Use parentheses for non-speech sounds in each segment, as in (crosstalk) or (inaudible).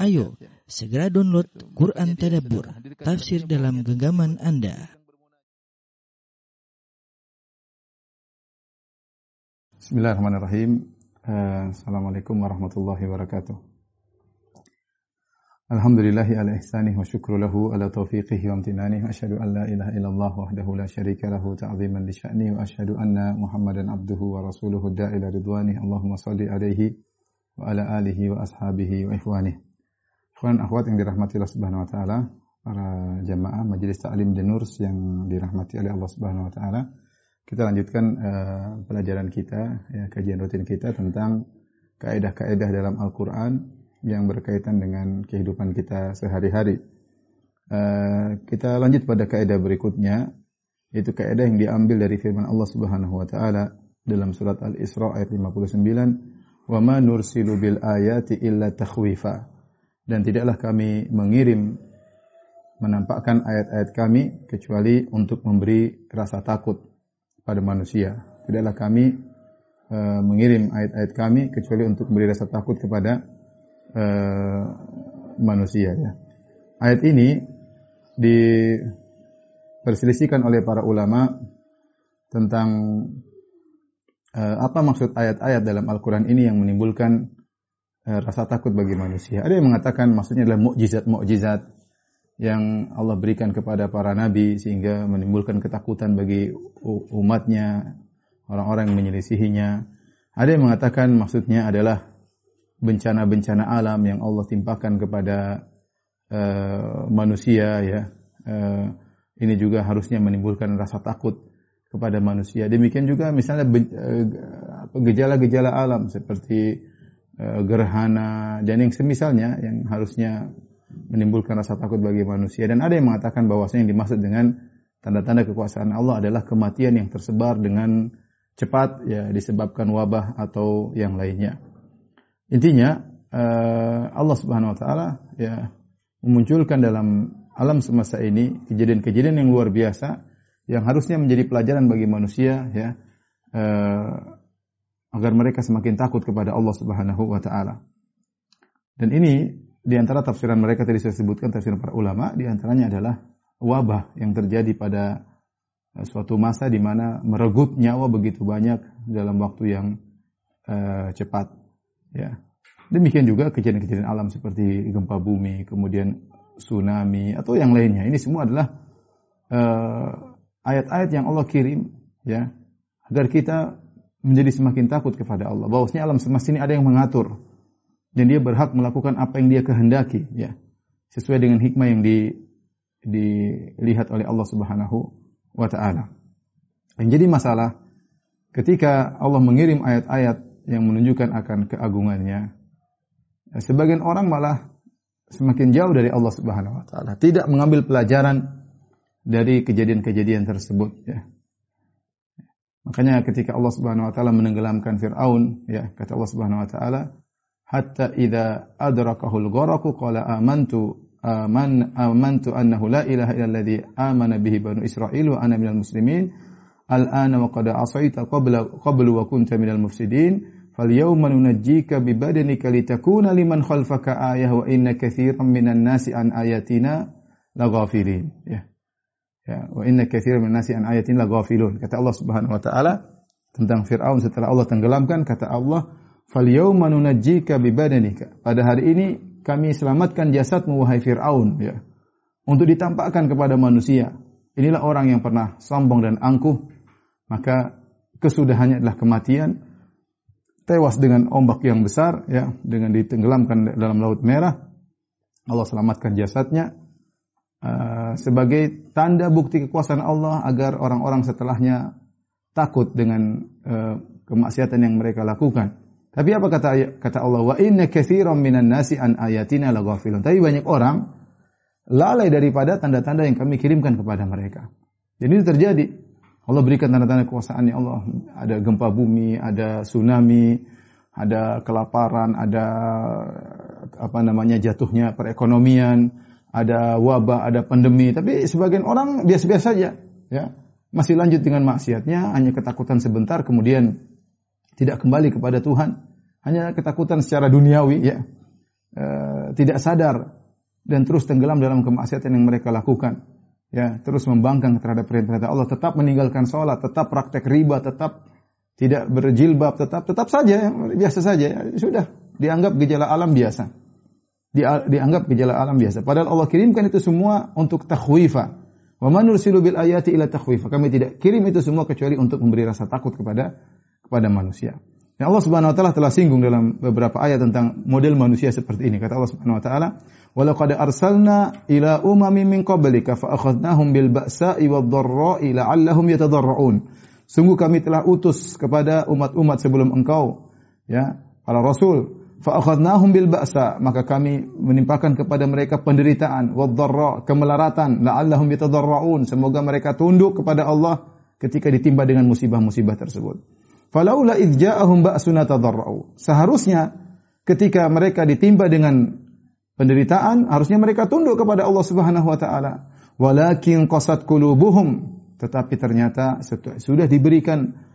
Ayo, segera download Quran Tadabbur, tafsir dalam genggaman Anda. Bismillahirrahmanirrahim. Uh, Assalamualaikum warahmatullahi wabarakatuh. Alhamdulillahi ala ihsanih wa syukru lahu ala taufiqihi wa amtinanih asyhadu an la ilaha illallah wahdahu la syarika lahu ta'ziman li sya'ni wa asyhadu anna Muhammadan abduhu wa rasuluhu da'ila ridwanih Allahumma salli alaihi wa ala alihi wa ashabihi wa ikhwanih. Ikhwan akhwat yang dirahmati Allah Subhanahu wa taala, para jamaah majelis taklim Denurs yang dirahmati oleh Allah Subhanahu wa taala. Kita lanjutkan uh, pelajaran kita ya kajian rutin kita tentang kaidah-kaidah dalam Al-Qur'an yang berkaitan dengan kehidupan kita sehari-hari. Uh, kita lanjut pada kaidah berikutnya, yaitu kaidah yang diambil dari firman Allah Subhanahu wa taala dalam surat Al-Isra ayat 59, "Wa ma nursilu bil ayati illa takhwifa." Dan tidaklah kami mengirim menampakkan ayat-ayat kami kecuali untuk memberi rasa takut pada manusia. Tidaklah kami uh, mengirim ayat-ayat kami kecuali untuk memberi rasa takut kepada uh, manusia ya. Ayat ini diperselisihkan oleh para ulama tentang uh, apa maksud ayat-ayat dalam Al-Qur'an ini yang menimbulkan rasa takut bagi manusia. Ada yang mengatakan maksudnya adalah mukjizat-mukjizat yang Allah berikan kepada para nabi sehingga menimbulkan ketakutan bagi umatnya, orang-orang yang menyelisihinya. Ada yang mengatakan maksudnya adalah bencana-bencana alam yang Allah timpakan kepada uh, manusia ya. Uh, ini juga harusnya menimbulkan rasa takut kepada manusia. Demikian juga misalnya gejala-gejala alam seperti gerhana dan yang semisalnya yang harusnya menimbulkan rasa takut bagi manusia dan ada yang mengatakan bahwasanya yang dimaksud dengan tanda-tanda kekuasaan Allah adalah kematian yang tersebar dengan cepat ya disebabkan wabah atau yang lainnya. Intinya uh, Allah Subhanahu wa taala ya memunculkan dalam alam semesta ini kejadian-kejadian yang luar biasa yang harusnya menjadi pelajaran bagi manusia ya uh, agar mereka semakin takut kepada Allah Subhanahu wa taala. Dan ini di antara tafsiran mereka tadi saya sebutkan tafsiran para ulama di antaranya adalah wabah yang terjadi pada suatu masa di mana meregut nyawa begitu banyak dalam waktu yang uh, cepat. Ya. Demikian juga kejadian-kejadian alam seperti gempa bumi, kemudian tsunami atau yang lainnya. Ini semua adalah ayat-ayat uh, yang Allah kirim ya agar kita menjadi semakin takut kepada Allah. Bahwasanya alam semesta ini ada yang mengatur dan dia berhak melakukan apa yang dia kehendaki ya sesuai dengan hikmah yang di, dilihat oleh Allah Subhanahu wa taala. Yang jadi masalah ketika Allah mengirim ayat-ayat yang menunjukkan akan keagungannya Sebagian orang malah semakin jauh dari Allah Subhanahu wa taala, tidak mengambil pelajaran dari kejadian-kejadian tersebut ya. Makanya ketika Allah Subhanahu wa taala menenggelamkan Firaun ya, kata Allah Subhanahu wa taala, hatta idza adrakahul gharaqu qala amantu aman amantu annahu la ilaha illalladzi amana bihi banu Israil wa ana minal muslimin al-ana wa qad asaita qabla qablu wa kunta minal mufsidin فَالْيَوْمَ نُنَجِّيكَ بِبَدَنِكَ لِتَكُونَ لِمَنْ خَلْفَكَ آيَةً وَإِنَّ كَثِيرًا مِنَ النَّاسِ عَنْ آيَاتِنَا لَغَافِلِينَ ya. Ya, wa inna katsiran min nasi an ayatin laghafilun. Kata Allah Subhanahu wa taala tentang Firaun setelah Allah tenggelamkan kata Allah, "Fal yauma nunajjika bi badanika." Pada hari ini kami selamatkan jasadmu wahai Firaun ya. Untuk ditampakkan kepada manusia. Inilah orang yang pernah sombong dan angkuh, maka kesudahannya adalah kematian tewas dengan ombak yang besar ya dengan ditenggelamkan dalam laut merah Allah selamatkan jasadnya uh, sebagai tanda bukti kekuasaan Allah agar orang-orang setelahnya takut dengan uh, kemaksiatan yang mereka lakukan. Tapi apa kata kata Allah? Wa inna katsiran minan nasi an ayatina laghafilun. Tapi banyak orang lalai daripada tanda-tanda yang kami kirimkan kepada mereka. Jadi ini terjadi. Allah berikan tanda-tanda kekuasaannya Allah. Ada gempa bumi, ada tsunami, ada kelaparan, ada apa namanya jatuhnya perekonomian, ada wabah, ada pandemi. Tapi sebagian orang biasa-biasa saja, ya. Masih lanjut dengan maksiatnya, hanya ketakutan sebentar, kemudian tidak kembali kepada Tuhan. Hanya ketakutan secara duniawi, ya. E, tidak sadar dan terus tenggelam dalam kemaksiatan yang mereka lakukan. Ya, terus membangkang terhadap perintah Allah, tetap meninggalkan sholat, tetap praktek riba, tetap tidak berjilbab, tetap tetap saja biasa saja. Ya, sudah dianggap gejala alam biasa. Dianggap gejala alam biasa. Padahal Allah kirimkan itu semua untuk takhwifa. Wa man nursilu bil ayati ila takhwifa. Kami tidak kirim itu semua kecuali untuk memberi rasa takut kepada kepada manusia. Dan Allah Subhanahu wa taala telah singgung dalam beberapa ayat tentang model manusia seperti ini. Kata Allah Subhanahu wa taala, "Wa laqad arsalna ila umamin min qablika fa akhadnahum bil ba'sa'i wad dharra'i la'allahum yatadarra'un." Sungguh kami telah utus kepada umat-umat sebelum engkau, ya, para rasul. Fa akhadnahum bil ba'sa, maka kami menimpakan kepada mereka penderitaan, wad dharra, kemelaratan, la'allahum yatadarra'un. Semoga mereka tunduk kepada Allah ketika ditimpa dengan musibah-musibah tersebut. Falaula idh ja'ahum ba'suna tadarra'u. Seharusnya ketika mereka ditimpa dengan penderitaan, harusnya mereka tunduk kepada Allah Subhanahu wa taala. Walakin qasat qulubuhum. Tetapi ternyata sudah diberikan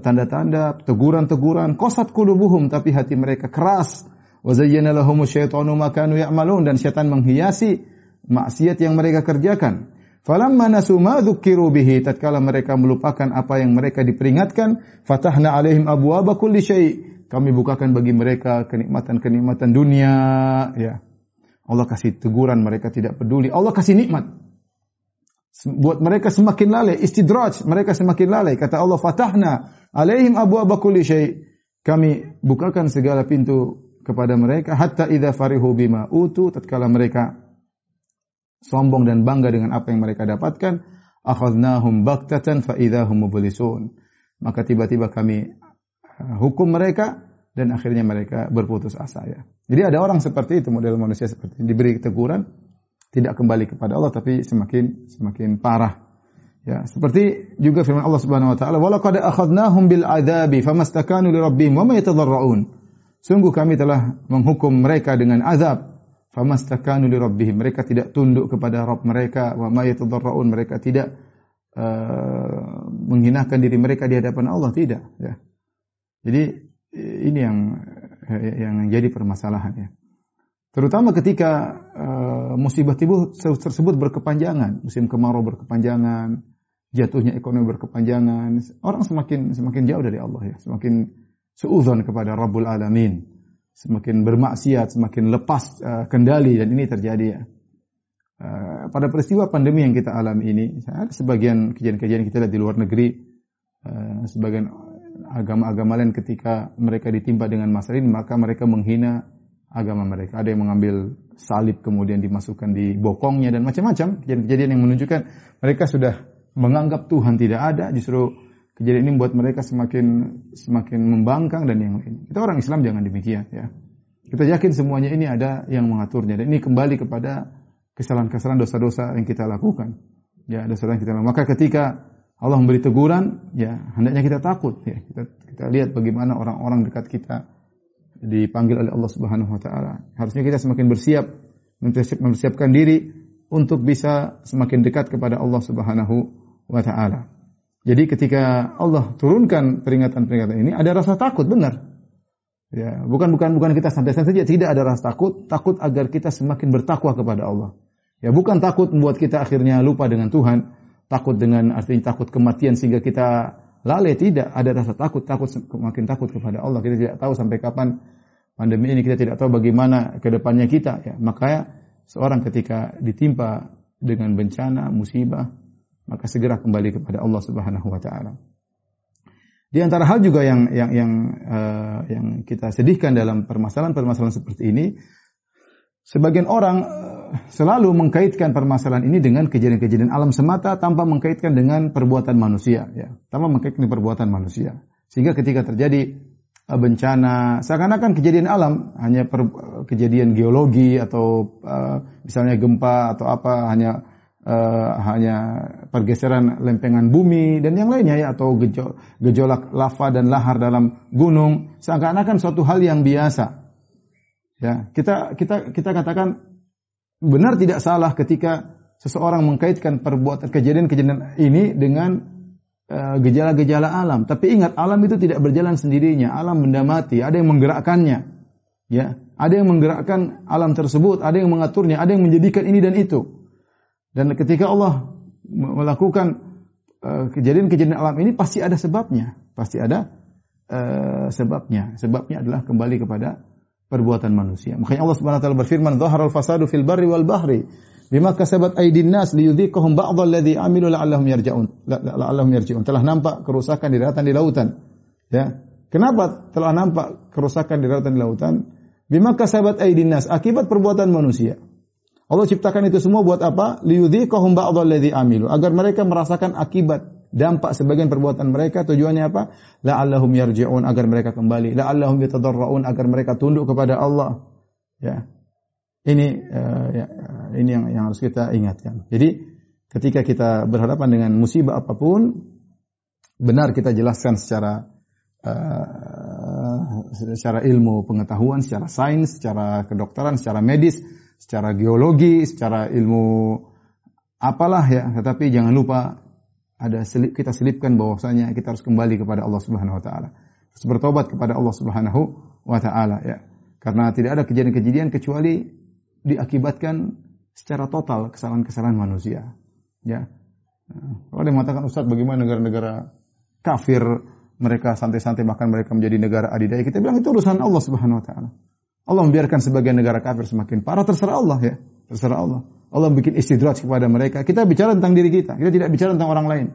tanda-tanda, teguran-teguran, qasat qulubuhum tapi hati mereka keras. Wa zayyana lahumu syaitanu ma kanu ya'malun dan syaitan menghiasi maksiat yang mereka kerjakan. Falamma nasu ma dzukiru bihi tatkala mereka melupakan apa yang mereka diperingatkan, fatahna alaihim abwaaba kulli syai. Kami bukakan bagi mereka kenikmatan-kenikmatan dunia, ya. Allah kasih teguran mereka tidak peduli. Allah kasih nikmat. Buat mereka semakin lalai, istidraj, mereka semakin lalai. Kata Allah, fatahna alaihim abwaaba kulli syai. Kami bukakan segala pintu kepada mereka hatta idza farihu bima utu tatkala mereka sombong dan bangga dengan apa yang mereka dapatkan, akhadnahum baktatan fa idahum mublisun. Maka tiba-tiba kami uh, hukum mereka dan akhirnya mereka berputus asa ya. Jadi ada orang seperti itu model manusia seperti ini diberi teguran tidak kembali kepada Allah tapi semakin semakin parah. Ya, seperti juga firman Allah Subhanahu wa taala, "Wa laqad akhadnahum bil adabi famastakanu li rabbihim wa ma yatadarrun." Sungguh kami telah menghukum mereka dengan azab. Famastakanu li rabbihim. Mereka tidak tunduk kepada Rabb mereka. Wa ma yatadarraun. Mereka tidak uh, menghinakan diri mereka di hadapan Allah. Tidak ya. Jadi ini yang yang jadi permasalahan ya terutama ketika uh, musibah tiba tersebut berkepanjangan. Musim kemarau berkepanjangan jatuhnya ekonomi berkepanjangan. Orang semakin semakin jauh dari Allah ya. Semakin suudzon kepada Rabbul Alamin. Semakin bermaksiat, semakin lepas uh, kendali dan ini terjadi ya. Uh, pada peristiwa pandemi yang kita alami ini, ada sebagian kejadian-kejadian kita lihat di luar negeri, uh, sebagian agama-agama lain ketika mereka ditimpa dengan masalah ini, maka mereka menghina agama mereka. Ada yang mengambil salib kemudian dimasukkan di bokongnya dan macam-macam kejadian-kejadian yang menunjukkan mereka sudah menganggap Tuhan tidak ada, justru Kejadian ini membuat mereka semakin semakin membangkang dan yang lain. Kita orang Islam jangan demikian ya. Kita yakin semuanya ini ada yang mengaturnya dan ini kembali kepada kesalahan-kesalahan dosa-dosa yang kita lakukan. Ya, dosa yang kita lakukan. Maka ketika Allah memberi teguran, ya hendaknya kita takut ya. Kita kita lihat bagaimana orang-orang dekat kita dipanggil oleh Allah Subhanahu wa taala. Harusnya kita semakin bersiap mempersiapkan diri untuk bisa semakin dekat kepada Allah Subhanahu wa taala. Jadi ketika Allah turunkan peringatan-peringatan ini ada rasa takut benar. Ya, bukan bukan bukan kita santai-santai saja, tidak ada rasa takut, takut agar kita semakin bertakwa kepada Allah. Ya, bukan takut membuat kita akhirnya lupa dengan Tuhan, takut dengan artinya takut kematian sehingga kita lalai, tidak, ada rasa takut, takut semakin takut kepada Allah. Kita tidak tahu sampai kapan pandemi ini, kita tidak tahu bagaimana ke depannya kita. Ya, maka seorang ketika ditimpa dengan bencana, musibah, maka segera kembali kepada Allah Subhanahu wa taala. Di antara hal juga yang yang yang uh, yang kita sedihkan dalam permasalahan-permasalahan seperti ini, sebagian orang uh, selalu mengkaitkan permasalahan ini dengan kejadian-kejadian alam semata tanpa mengkaitkan dengan perbuatan manusia, ya, tanpa mengkaitkan perbuatan manusia. Sehingga ketika terjadi bencana, seakan-akan kejadian alam hanya per, kejadian geologi atau uh, misalnya gempa atau apa hanya uh, hanya pergeseran lempengan bumi dan yang lainnya ya atau gejol, gejolak lava dan lahar dalam gunung seakan-akan suatu hal yang biasa. Ya, kita kita kita katakan benar tidak salah ketika seseorang mengkaitkan perbuatan kejadian-kejadian ini dengan eh, gejala-gejala uh, alam. Tapi ingat alam itu tidak berjalan sendirinya, alam benda mati, ada yang menggerakkannya. Ya, Ada yang menggerakkan alam tersebut, ada yang mengaturnya, ada yang menjadikan ini dan itu. Dan ketika Allah melakukan eh, kejadian-kejadian alam ini pasti ada sebabnya, pasti ada uh, sebabnya. Sebabnya adalah kembali kepada perbuatan manusia. Makanya Allah Subhanahu wa taala berfirman, "Dhaharal fasadu fil barri wal bahri bima kasabat aydin nas liyudhiqahum ba'd alladhi amilu la'allahum yarji'un." La'allahum yarji'un. Telah nampak kerusakan di daratan di lautan. Ya. Kenapa telah nampak kerusakan di daratan di lautan? Bima kasabat aydin nas, akibat perbuatan manusia. Allah ciptakan itu semua buat apa? Liyudhiqahum ba'dalladzi amilu, agar mereka merasakan akibat dampak sebagian perbuatan mereka tujuannya apa? La'allahum yarji'un agar mereka kembali, la'allahum yatadarraun agar mereka tunduk kepada Allah. Ya. Ini uh, ya, ini yang yang harus kita ingatkan. Jadi ketika kita berhadapan dengan musibah apa pun benar kita jelaskan secara uh, secara ilmu pengetahuan, secara sains, secara kedokteran, secara medis secara geologi, secara ilmu apalah ya, tetapi jangan lupa ada selip, kita selipkan bahwasanya kita harus kembali kepada Allah Subhanahu wa taala. Harus bertobat kepada Allah Subhanahu wa taala ya. Karena tidak ada kejadian-kejadian kecuali diakibatkan secara total kesalahan-kesalahan manusia. Ya. Kalau ada mengatakan Ustaz bagaimana negara-negara kafir mereka santai-santai bahkan mereka menjadi negara adidaya kita bilang itu urusan Allah Subhanahu wa taala. Allah membiarkan sebagian negara kafir semakin parah terserah Allah ya, terserah Allah. Allah bikin istidraj kepada mereka. Kita bicara tentang diri kita, kita tidak bicara tentang orang lain.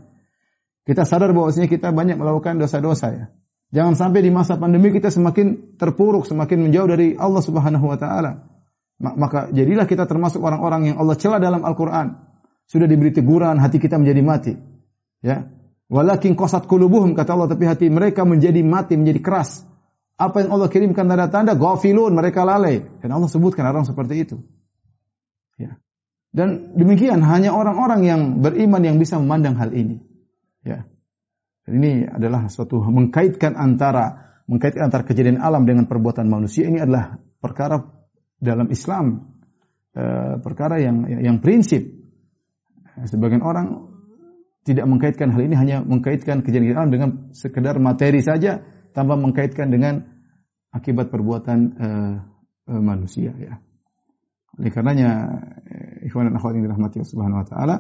Kita sadar bahwasanya kita banyak melakukan dosa-dosa ya. Jangan sampai di masa pandemi kita semakin terpuruk, semakin menjauh dari Allah Subhanahu wa taala. Maka jadilah kita termasuk orang-orang yang Allah cela dalam Al-Qur'an. Sudah diberi teguran, hati kita menjadi mati. Ya. Walakin qasat qulubuhum kata Allah tapi hati mereka menjadi mati, menjadi keras. Apa yang Allah kirimkan tanda-tanda, gafilun, mereka lalai. Dan Allah sebutkan orang seperti itu. Ya. Dan demikian hanya orang-orang yang beriman yang bisa memandang hal ini. Ya. Dan ini adalah suatu mengkaitkan antara mengkaitkan antara kejadian alam dengan perbuatan manusia ini adalah perkara dalam Islam eh, perkara yang yang prinsip. Sebagian orang tidak mengkaitkan hal ini hanya mengkaitkan kejadian alam dengan sekedar materi saja tanpa mengkaitkan dengan akibat perbuatan uh, uh, manusia ya. Oleh karenanya ikhwan dan akhwat yang dirahmati Allah Subhanahu wa taala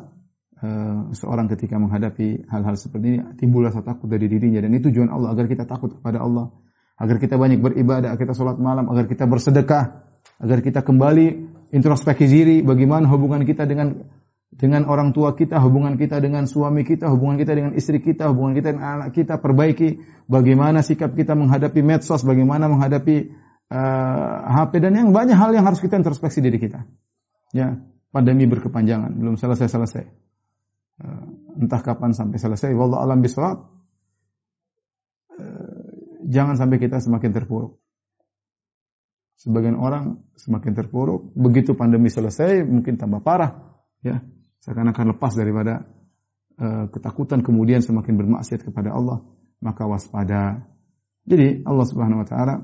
uh, seorang ketika menghadapi hal-hal seperti ini timbul rasa takut dari dirinya dan itu tujuan Allah agar kita takut kepada Allah, agar kita banyak beribadah, agar kita sholat malam, agar kita bersedekah, agar kita kembali introspeksi diri bagaimana hubungan kita dengan dengan orang tua kita, hubungan kita dengan suami kita, hubungan kita dengan istri kita, hubungan kita dengan anak kita, perbaiki bagaimana sikap kita menghadapi medsos, bagaimana menghadapi uh, eh, HP dan yang banyak hal yang harus kita introspeksi diri kita. Ya, pandemi berkepanjangan, belum selesai-selesai. Uh, entah kapan sampai selesai. Wallah alam bisawab. Uh, jangan sampai kita semakin terpuruk. Sebagian orang semakin terpuruk, begitu pandemi selesai mungkin tambah parah. Ya, seakan-akan lepas daripada uh, ketakutan kemudian semakin bermaksiat kepada Allah maka waspada jadi Allah Subhanahu wa taala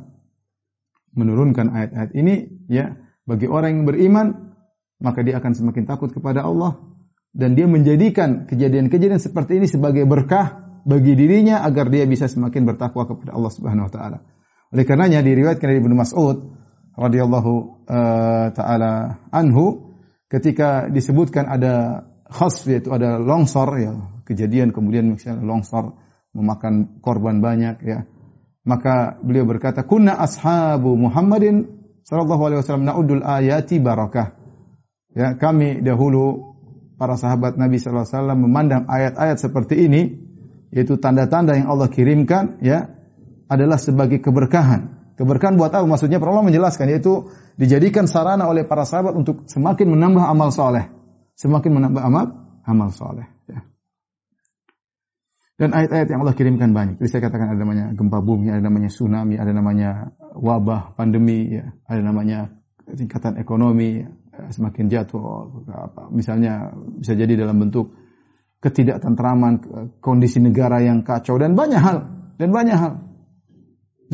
menurunkan ayat-ayat ini ya bagi orang yang beriman maka dia akan semakin takut kepada Allah dan dia menjadikan kejadian-kejadian seperti ini sebagai berkah bagi dirinya agar dia bisa semakin bertakwa kepada Allah Subhanahu wa taala. Oleh karenanya diriwayatkan dari Ibnu Mas'ud radhiyallahu uh, taala anhu ketika disebutkan ada khasf yaitu ada longsor ya kejadian kemudian misalnya longsor memakan korban banyak ya. Maka beliau berkata kunna ashabu Muhammadin sallallahu alaihi wasallam naudul ayati barakah. Ya kami dahulu para sahabat Nabi sallallahu alaihi wasallam memandang ayat-ayat seperti ini yaitu tanda-tanda yang Allah kirimkan ya adalah sebagai keberkahan keberkahan buat apa maksudnya ulama menjelaskan yaitu dijadikan sarana oleh para sahabat untuk semakin menambah amal soleh. Semakin menambah amal, amal soleh. Ya. Dan ayat-ayat yang Allah kirimkan banyak. Jadi saya katakan ada namanya gempa bumi, ada namanya tsunami, ada namanya wabah, pandemi, ya. ada namanya tingkatan ekonomi ya. semakin jatuh. Apa. Misalnya bisa jadi dalam bentuk ketidaktentraman, kondisi negara yang kacau dan banyak hal dan banyak hal.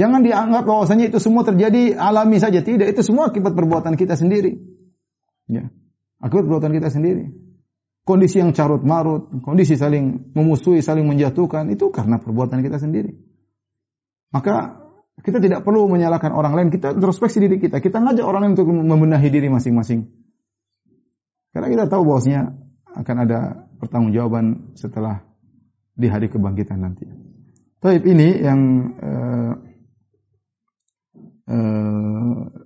Jangan dianggap bahwasanya itu semua terjadi alami saja. Tidak, itu semua akibat perbuatan kita sendiri. Ya. Akibat perbuatan kita sendiri. Kondisi yang carut marut, kondisi saling memusuhi, saling menjatuhkan, itu karena perbuatan kita sendiri. Maka Kita tidak perlu menyalahkan orang lain, kita introspeksi diri kita. Kita ngajak orang lain untuk membenahi diri masing-masing. Karena kita tahu bahwasanya akan ada pertanggungjawaban setelah di hari kebangkitan nanti. Tapi ini yang uh,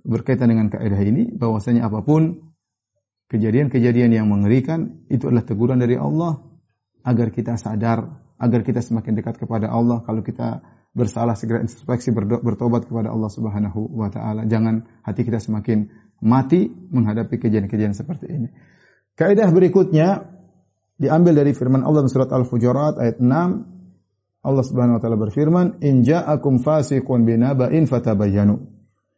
berkaitan dengan kaidah ini bahwasanya apa pun kejadian-kejadian yang mengerikan itu adalah teguran dari Allah agar kita sadar, agar kita semakin dekat kepada Allah. Kalau kita bersalah segera introspeksi bertobat kepada Allah Subhanahu wa taala. Jangan hati kita semakin mati menghadapi kejadian-kejadian seperti ini. Kaidah berikutnya diambil dari firman Allah surat Al-Hujurat ayat 6. Allah Subhanahu wa taala berfirman, "In ja'akum fasiqun binaba'in fatabayyanu."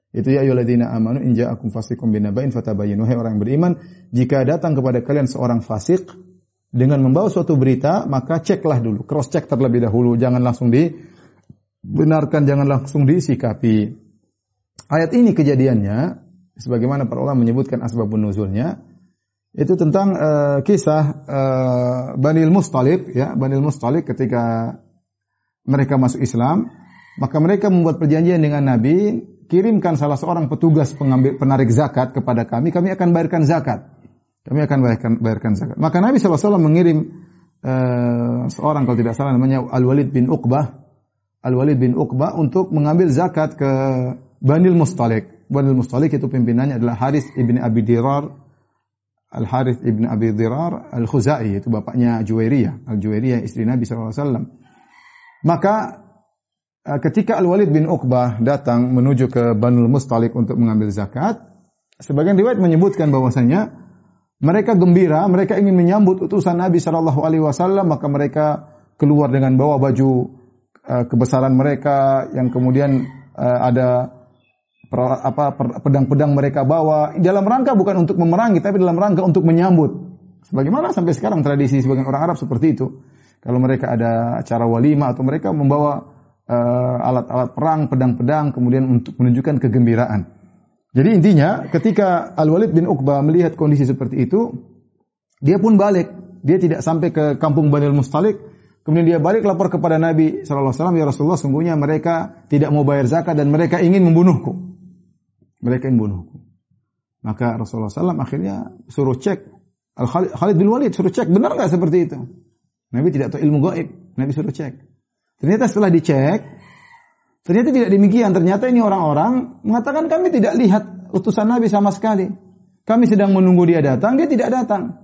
Itu ya ayyuhalladzina amanu in ja'akum fasiqun binaba'in fatabayyanu. Hai orang yang beriman, jika datang kepada kalian seorang fasik dengan membawa suatu berita, maka ceklah dulu, cross check terlebih dahulu, jangan langsung di benarkan jangan langsung disikapi. Ayat ini kejadiannya sebagaimana para ulama menyebutkan asbabun nuzulnya itu tentang uh, kisah uh, Banil Mustalib ya, Banil Mustalib ketika mereka masuk Islam, maka mereka membuat perjanjian dengan Nabi, kirimkan salah seorang petugas pengambil penarik zakat kepada kami, kami akan bayarkan zakat. Kami akan bayarkan, bayarkan zakat. Maka Nabi SAW mengirim uh, seorang kalau tidak salah namanya Al-Walid bin Uqbah Al-Walid bin Uqbah untuk mengambil zakat ke Banil Mustalik. Banil Mustalik itu pimpinannya adalah Haris ibn Abi Dirar, Al Haris ibn Abi Dirar Al Khuzai itu bapaknya Juwairiyah, Al Juwairiyah istri Nabi SAW. Maka eh, ketika Al Walid bin Uqbah datang menuju ke Banul Mustalik untuk mengambil zakat, sebagian riwayat menyebutkan bahwasanya mereka gembira, mereka ingin menyambut utusan Nabi Shallallahu Alaihi Wasallam, maka mereka keluar dengan bawa baju Eh, kebesaran mereka yang kemudian uh, ada apa pedang-pedang mereka bawa dalam rangka bukan untuk memerangi tapi dalam rangka untuk menyambut. Sebagaimana sampai sekarang tradisi sebagian orang Arab seperti itu. Kalau mereka ada acara walima atau mereka membawa uh, alat-alat perang, pedang-pedang kemudian untuk menunjukkan kegembiraan. Jadi intinya ketika Al-Walid bin Uqbah melihat kondisi seperti itu, dia pun balik. Dia tidak sampai ke kampung Banil Mustalik, Kemudian dia balik lapor kepada Nabi sallallahu alaihi wasallam, "Ya Rasulullah, sungguhnya mereka tidak mau bayar zakat dan mereka ingin membunuhku." Mereka ingin membunuhku. Maka Rasulullah SAW akhirnya suruh cek Al Khalid bin Walid suruh cek benar nggak seperti itu. Nabi tidak tahu ilmu gaib. Nabi suruh cek. Ternyata setelah dicek, ternyata tidak demikian. Ternyata ini orang-orang mengatakan kami tidak lihat utusan Nabi sama sekali. Kami sedang menunggu dia datang, dia tidak datang.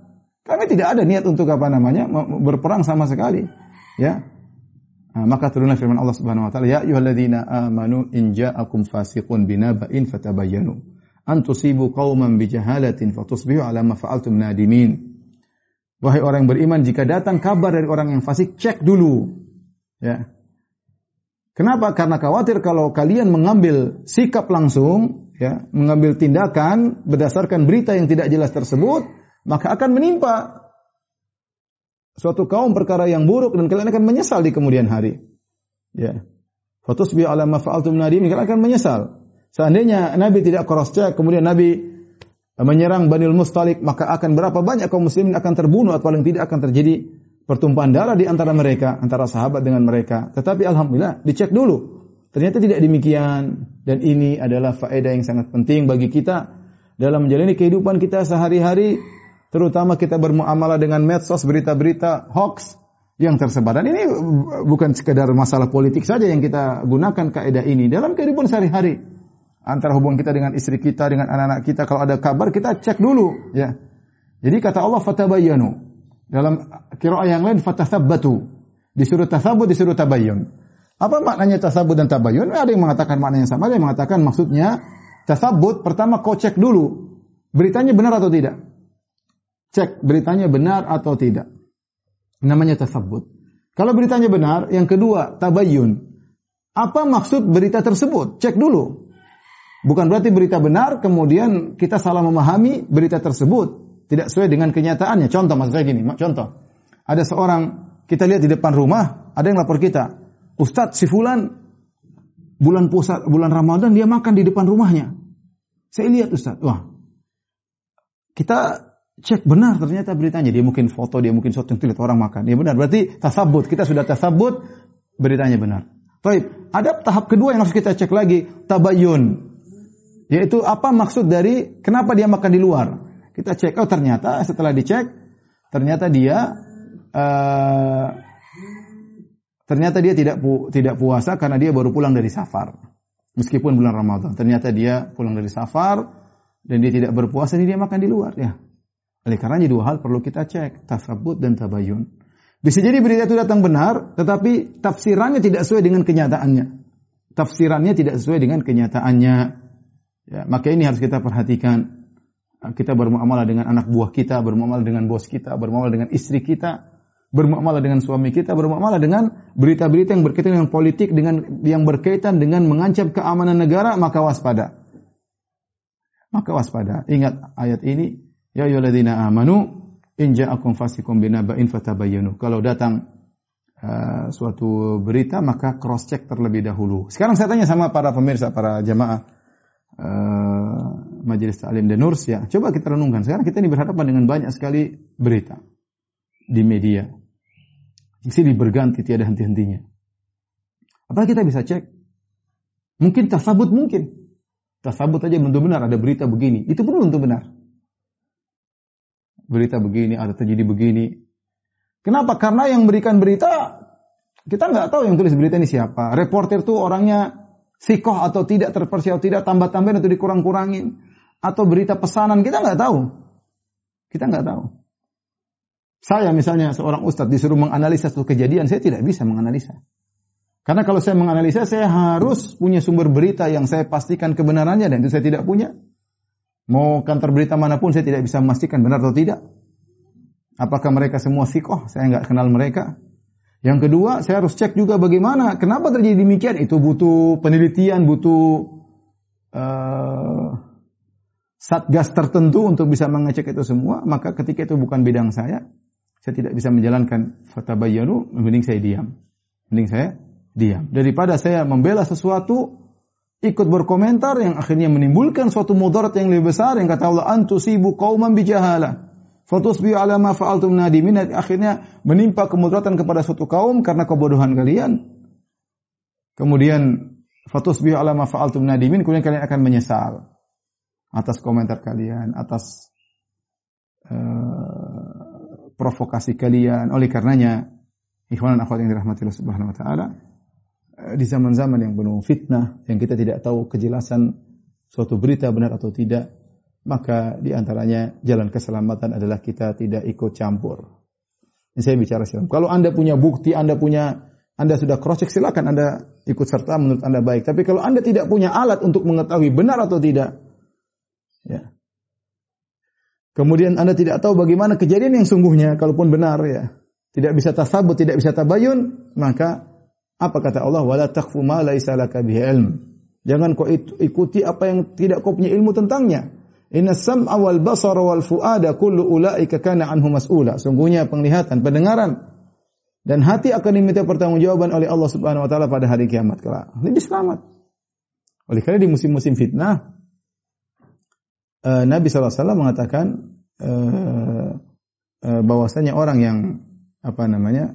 Kami tidak ada niat untuk apa namanya berperang sama sekali. Ya. Nah, maka turunlah firman Allah Subhanahu wa taala, "Ya ayyuhalladzina amanu in ja'akum fasiqun binaba'in fatabayyanu an tusibu qauman bijahalatin fatusbihu 'ala ma fa'altum nadimin." Wahai orang yang beriman, jika datang kabar dari orang yang fasik, cek dulu. Ya. Kenapa? Karena khawatir kalau kalian mengambil sikap langsung, ya, mengambil tindakan berdasarkan berita yang tidak jelas tersebut, maka akan menimpa suatu kaum perkara yang buruk dan kalian akan menyesal di kemudian hari. Ya. Fatusbi ala ma fa'altum nadim kalian akan menyesal. Seandainya Nabi tidak cross check kemudian Nabi menyerang Banil Mustalik maka akan berapa banyak kaum muslimin akan terbunuh atau paling tidak akan terjadi pertumpahan darah di antara mereka, antara sahabat dengan mereka. Tetapi alhamdulillah dicek dulu. Ternyata tidak demikian dan ini adalah faedah yang sangat penting bagi kita dalam menjalani kehidupan kita sehari-hari terutama kita bermuamalah dengan medsos berita-berita hoax yang tersebar. Dan ini bukan sekedar masalah politik saja yang kita gunakan kaidah ini dalam kehidupan sehari-hari. Antara hubungan kita dengan istri kita, dengan anak-anak kita, kalau ada kabar kita cek dulu, ya. Jadi kata Allah fatabayyanu. Dalam kira yang lain fatathabbatu. Disuruh tasabut, disuruh tabayyun. Apa maknanya tasabut dan tabayyun? Ada yang mengatakan maknanya sama, ada yang mengatakan maksudnya tasabut pertama kau cek dulu beritanya benar atau tidak. Cek beritanya benar atau tidak. Namanya tasabut. Kalau beritanya benar, yang kedua tabayun. Apa maksud berita tersebut? Cek dulu. Bukan berarti berita benar, kemudian kita salah memahami berita tersebut. Tidak sesuai dengan kenyataannya. Contoh maksud saya gini, contoh. Ada seorang, kita lihat di depan rumah, ada yang lapor kita. Ustadz si Fulan, bulan puasa, bulan Ramadan dia makan di depan rumahnya. Saya lihat Ustadz, wah. Kita cek benar ternyata beritanya dia mungkin foto dia mungkin sesuatu yang lihat orang makan ya benar berarti tasabut kita sudah tasabut beritanya benar Baik, ada tahap kedua yang harus kita cek lagi, tabayun. Yaitu apa maksud dari kenapa dia makan di luar? Kita cek, oh ternyata setelah dicek, ternyata dia uh, ternyata dia tidak pu, tidak puasa karena dia baru pulang dari safar. Meskipun bulan Ramadan, ternyata dia pulang dari safar dan dia tidak berpuasa, jadi dia makan di luar ya. Oleh karenanya dua hal perlu kita cek, tasabut dan tabayun. Bisa jadi berita itu datang benar, tetapi tafsirannya tidak sesuai dengan kenyataannya. Tafsirannya tidak sesuai dengan kenyataannya. Ya, maka ini harus kita perhatikan. Kita bermuamalah dengan anak buah kita, bermuamalah dengan bos kita, bermuamalah dengan istri kita, bermuamalah dengan suami kita, bermuamalah dengan berita-berita yang berkaitan dengan politik, dengan yang berkaitan dengan mengancam keamanan negara, maka waspada. Maka waspada. Ingat ayat ini, ya ayyuhalladzina amanu in ja'akum fasikum binaba'in fatabayyanu. Kalau datang uh, suatu berita maka cross check terlebih dahulu. Sekarang saya tanya sama para pemirsa, para jamaah uh, Majelis Ta'lim dan Nurs ya. Coba kita renungkan. Sekarang kita ini berhadapan dengan banyak sekali berita di media. Silih berganti tiada henti-hentinya. Apa kita bisa cek? Mungkin tasabut mungkin. Tasabut aja belum benar ada berita begini. Itu pun belum benar. Berita begini, ada terjadi begini. Kenapa? Karena yang berikan berita kita nggak tahu yang tulis berita ini siapa. Reporter tuh orangnya sikoh atau tidak terpercaya atau tidak tambah-tambahin atau dikurang-kurangin atau berita pesanan kita nggak tahu. Kita nggak tahu. Saya misalnya seorang ustadz disuruh menganalisa suatu kejadian, saya tidak bisa menganalisa. Karena kalau saya menganalisa, saya harus punya sumber berita yang saya pastikan kebenarannya dan itu saya tidak punya. Mau kantor berita mana pun saya tidak bisa memastikan benar atau tidak. Apakah mereka semua sikoh? Saya nggak kenal mereka. Yang kedua, saya harus cek juga bagaimana, kenapa terjadi demikian. Itu butuh penelitian, butuh uh, satgas tertentu untuk bisa mengecek itu semua. Maka ketika itu bukan bidang saya, saya tidak bisa menjalankan fatabayyanu, mending saya diam. Mending saya diam. Daripada saya membela sesuatu, ikut berkomentar yang akhirnya menimbulkan suatu mudarat yang lebih besar yang kata Allah antusibu qauman bijahala fatusbihu ala ma fa'altum nadimin akhirnya menimpa kemudaratan kepada suatu kaum karena kebodohan kalian. Kemudian fatusbihu ala ma fa'altum nadimin kemudian kalian akan menyesal atas komentar kalian, atas uh, provokasi kalian. Oleh karenanya, ikhwan dan akhwat yang dirahmati Allah Subhanahu wa taala, di zaman-zaman yang penuh fitnah, yang kita tidak tahu kejelasan suatu berita benar atau tidak, maka di antaranya jalan keselamatan adalah kita tidak ikut campur. Ini saya bicara silam. Kalau Anda punya bukti, Anda punya Anda sudah cross check silakan Anda ikut serta menurut Anda baik. Tapi kalau Anda tidak punya alat untuk mengetahui benar atau tidak, ya. Kemudian Anda tidak tahu bagaimana kejadian yang sungguhnya kalaupun benar ya. Tidak bisa tasabut, tidak bisa tabayun, maka apa kata Allah? Wala takfu ma laisa ilm. Jangan kau ikuti apa yang tidak kau punya ilmu tentangnya. Inna sam'a wal basara wal fuada kullu ulaika kana anhu mas'ula. Sungguhnya penglihatan, pendengaran dan hati akan diminta pertanggungjawaban oleh Allah Subhanahu wa taala pada hari kiamat kelak. Lebih selamat. Oleh karena di musim-musim fitnah uh, Nabi SAW mengatakan uh, uh, bahwasanya orang yang apa namanya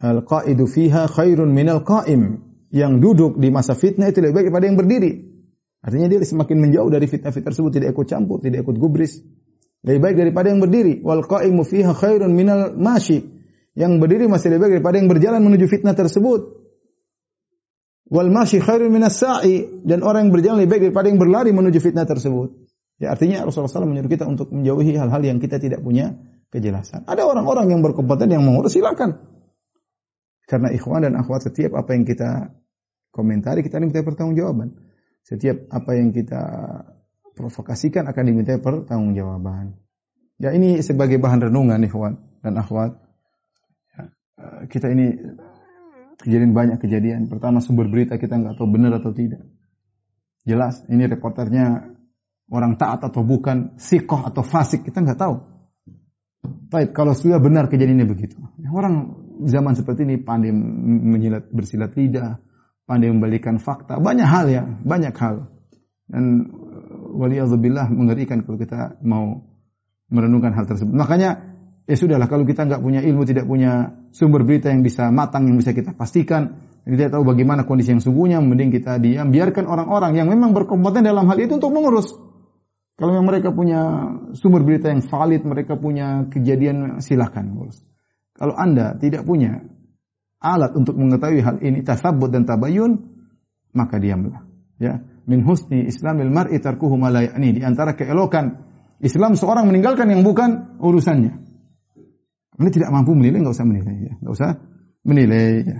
al-qaidu fiha khairun minal qaim yang duduk di masa fitnah itu lebih baik daripada yang berdiri. Artinya dia semakin menjauh dari fitnah-fitnah tersebut, tidak ikut campur, tidak ikut gubris. Lebih baik daripada yang berdiri. Wal qa'imu fiha khairun minal mashi. Yang berdiri masih lebih baik daripada yang berjalan menuju fitnah tersebut. Wal mashi khairun minas sa'i. Dan orang yang berjalan lebih baik daripada yang berlari menuju fitnah tersebut. Ya artinya Rasulullah SAW menyuruh kita untuk menjauhi hal-hal yang kita tidak punya kejelasan. Ada orang-orang yang berkompeten yang mengurus silakan. Karena ikhwan dan akhwat setiap apa yang kita komentari kita minta pertanggungjawaban. Setiap apa yang kita provokasikan akan diminta pertanggungjawaban. Ya ini sebagai bahan renungan nih kawan dan akhwat. Ya, eh, kita ini kejadian banyak kejadian. Pertama sumber berita kita nggak tahu benar atau tidak. Jelas ini reporternya orang taat atau bukan, sikoh atau fasik kita nggak tahu. Baik, kalau sudah benar kejadiannya begitu. Ya, orang zaman seperti ini pandai menyilat bersilat lidah, pandai membalikan fakta, banyak hal ya, banyak hal. Dan uh, waliyadzubillah mengerikan kalau kita mau merenungkan hal tersebut. Makanya ya sudahlah kalau kita nggak punya ilmu, tidak punya sumber berita yang bisa matang, yang bisa kita pastikan, Kita tahu bagaimana kondisi yang sungguhnya, mending kita diam. Biarkan orang-orang yang memang berkompeten dalam hal itu untuk mengurus. Kalau memang mereka punya sumber berita yang valid, mereka punya kejadian, silakan ngurus. Kalau Anda tidak punya alat untuk mengetahui hal ini, tasabut dan tabayun, maka diamlah. Ya, min husni islamil mar'i tarkuhu ma Di antara keelokan Islam seorang meninggalkan yang bukan urusannya. Anda tidak mampu menilai, nggak usah menilai ya. Nggak usah menilai ya.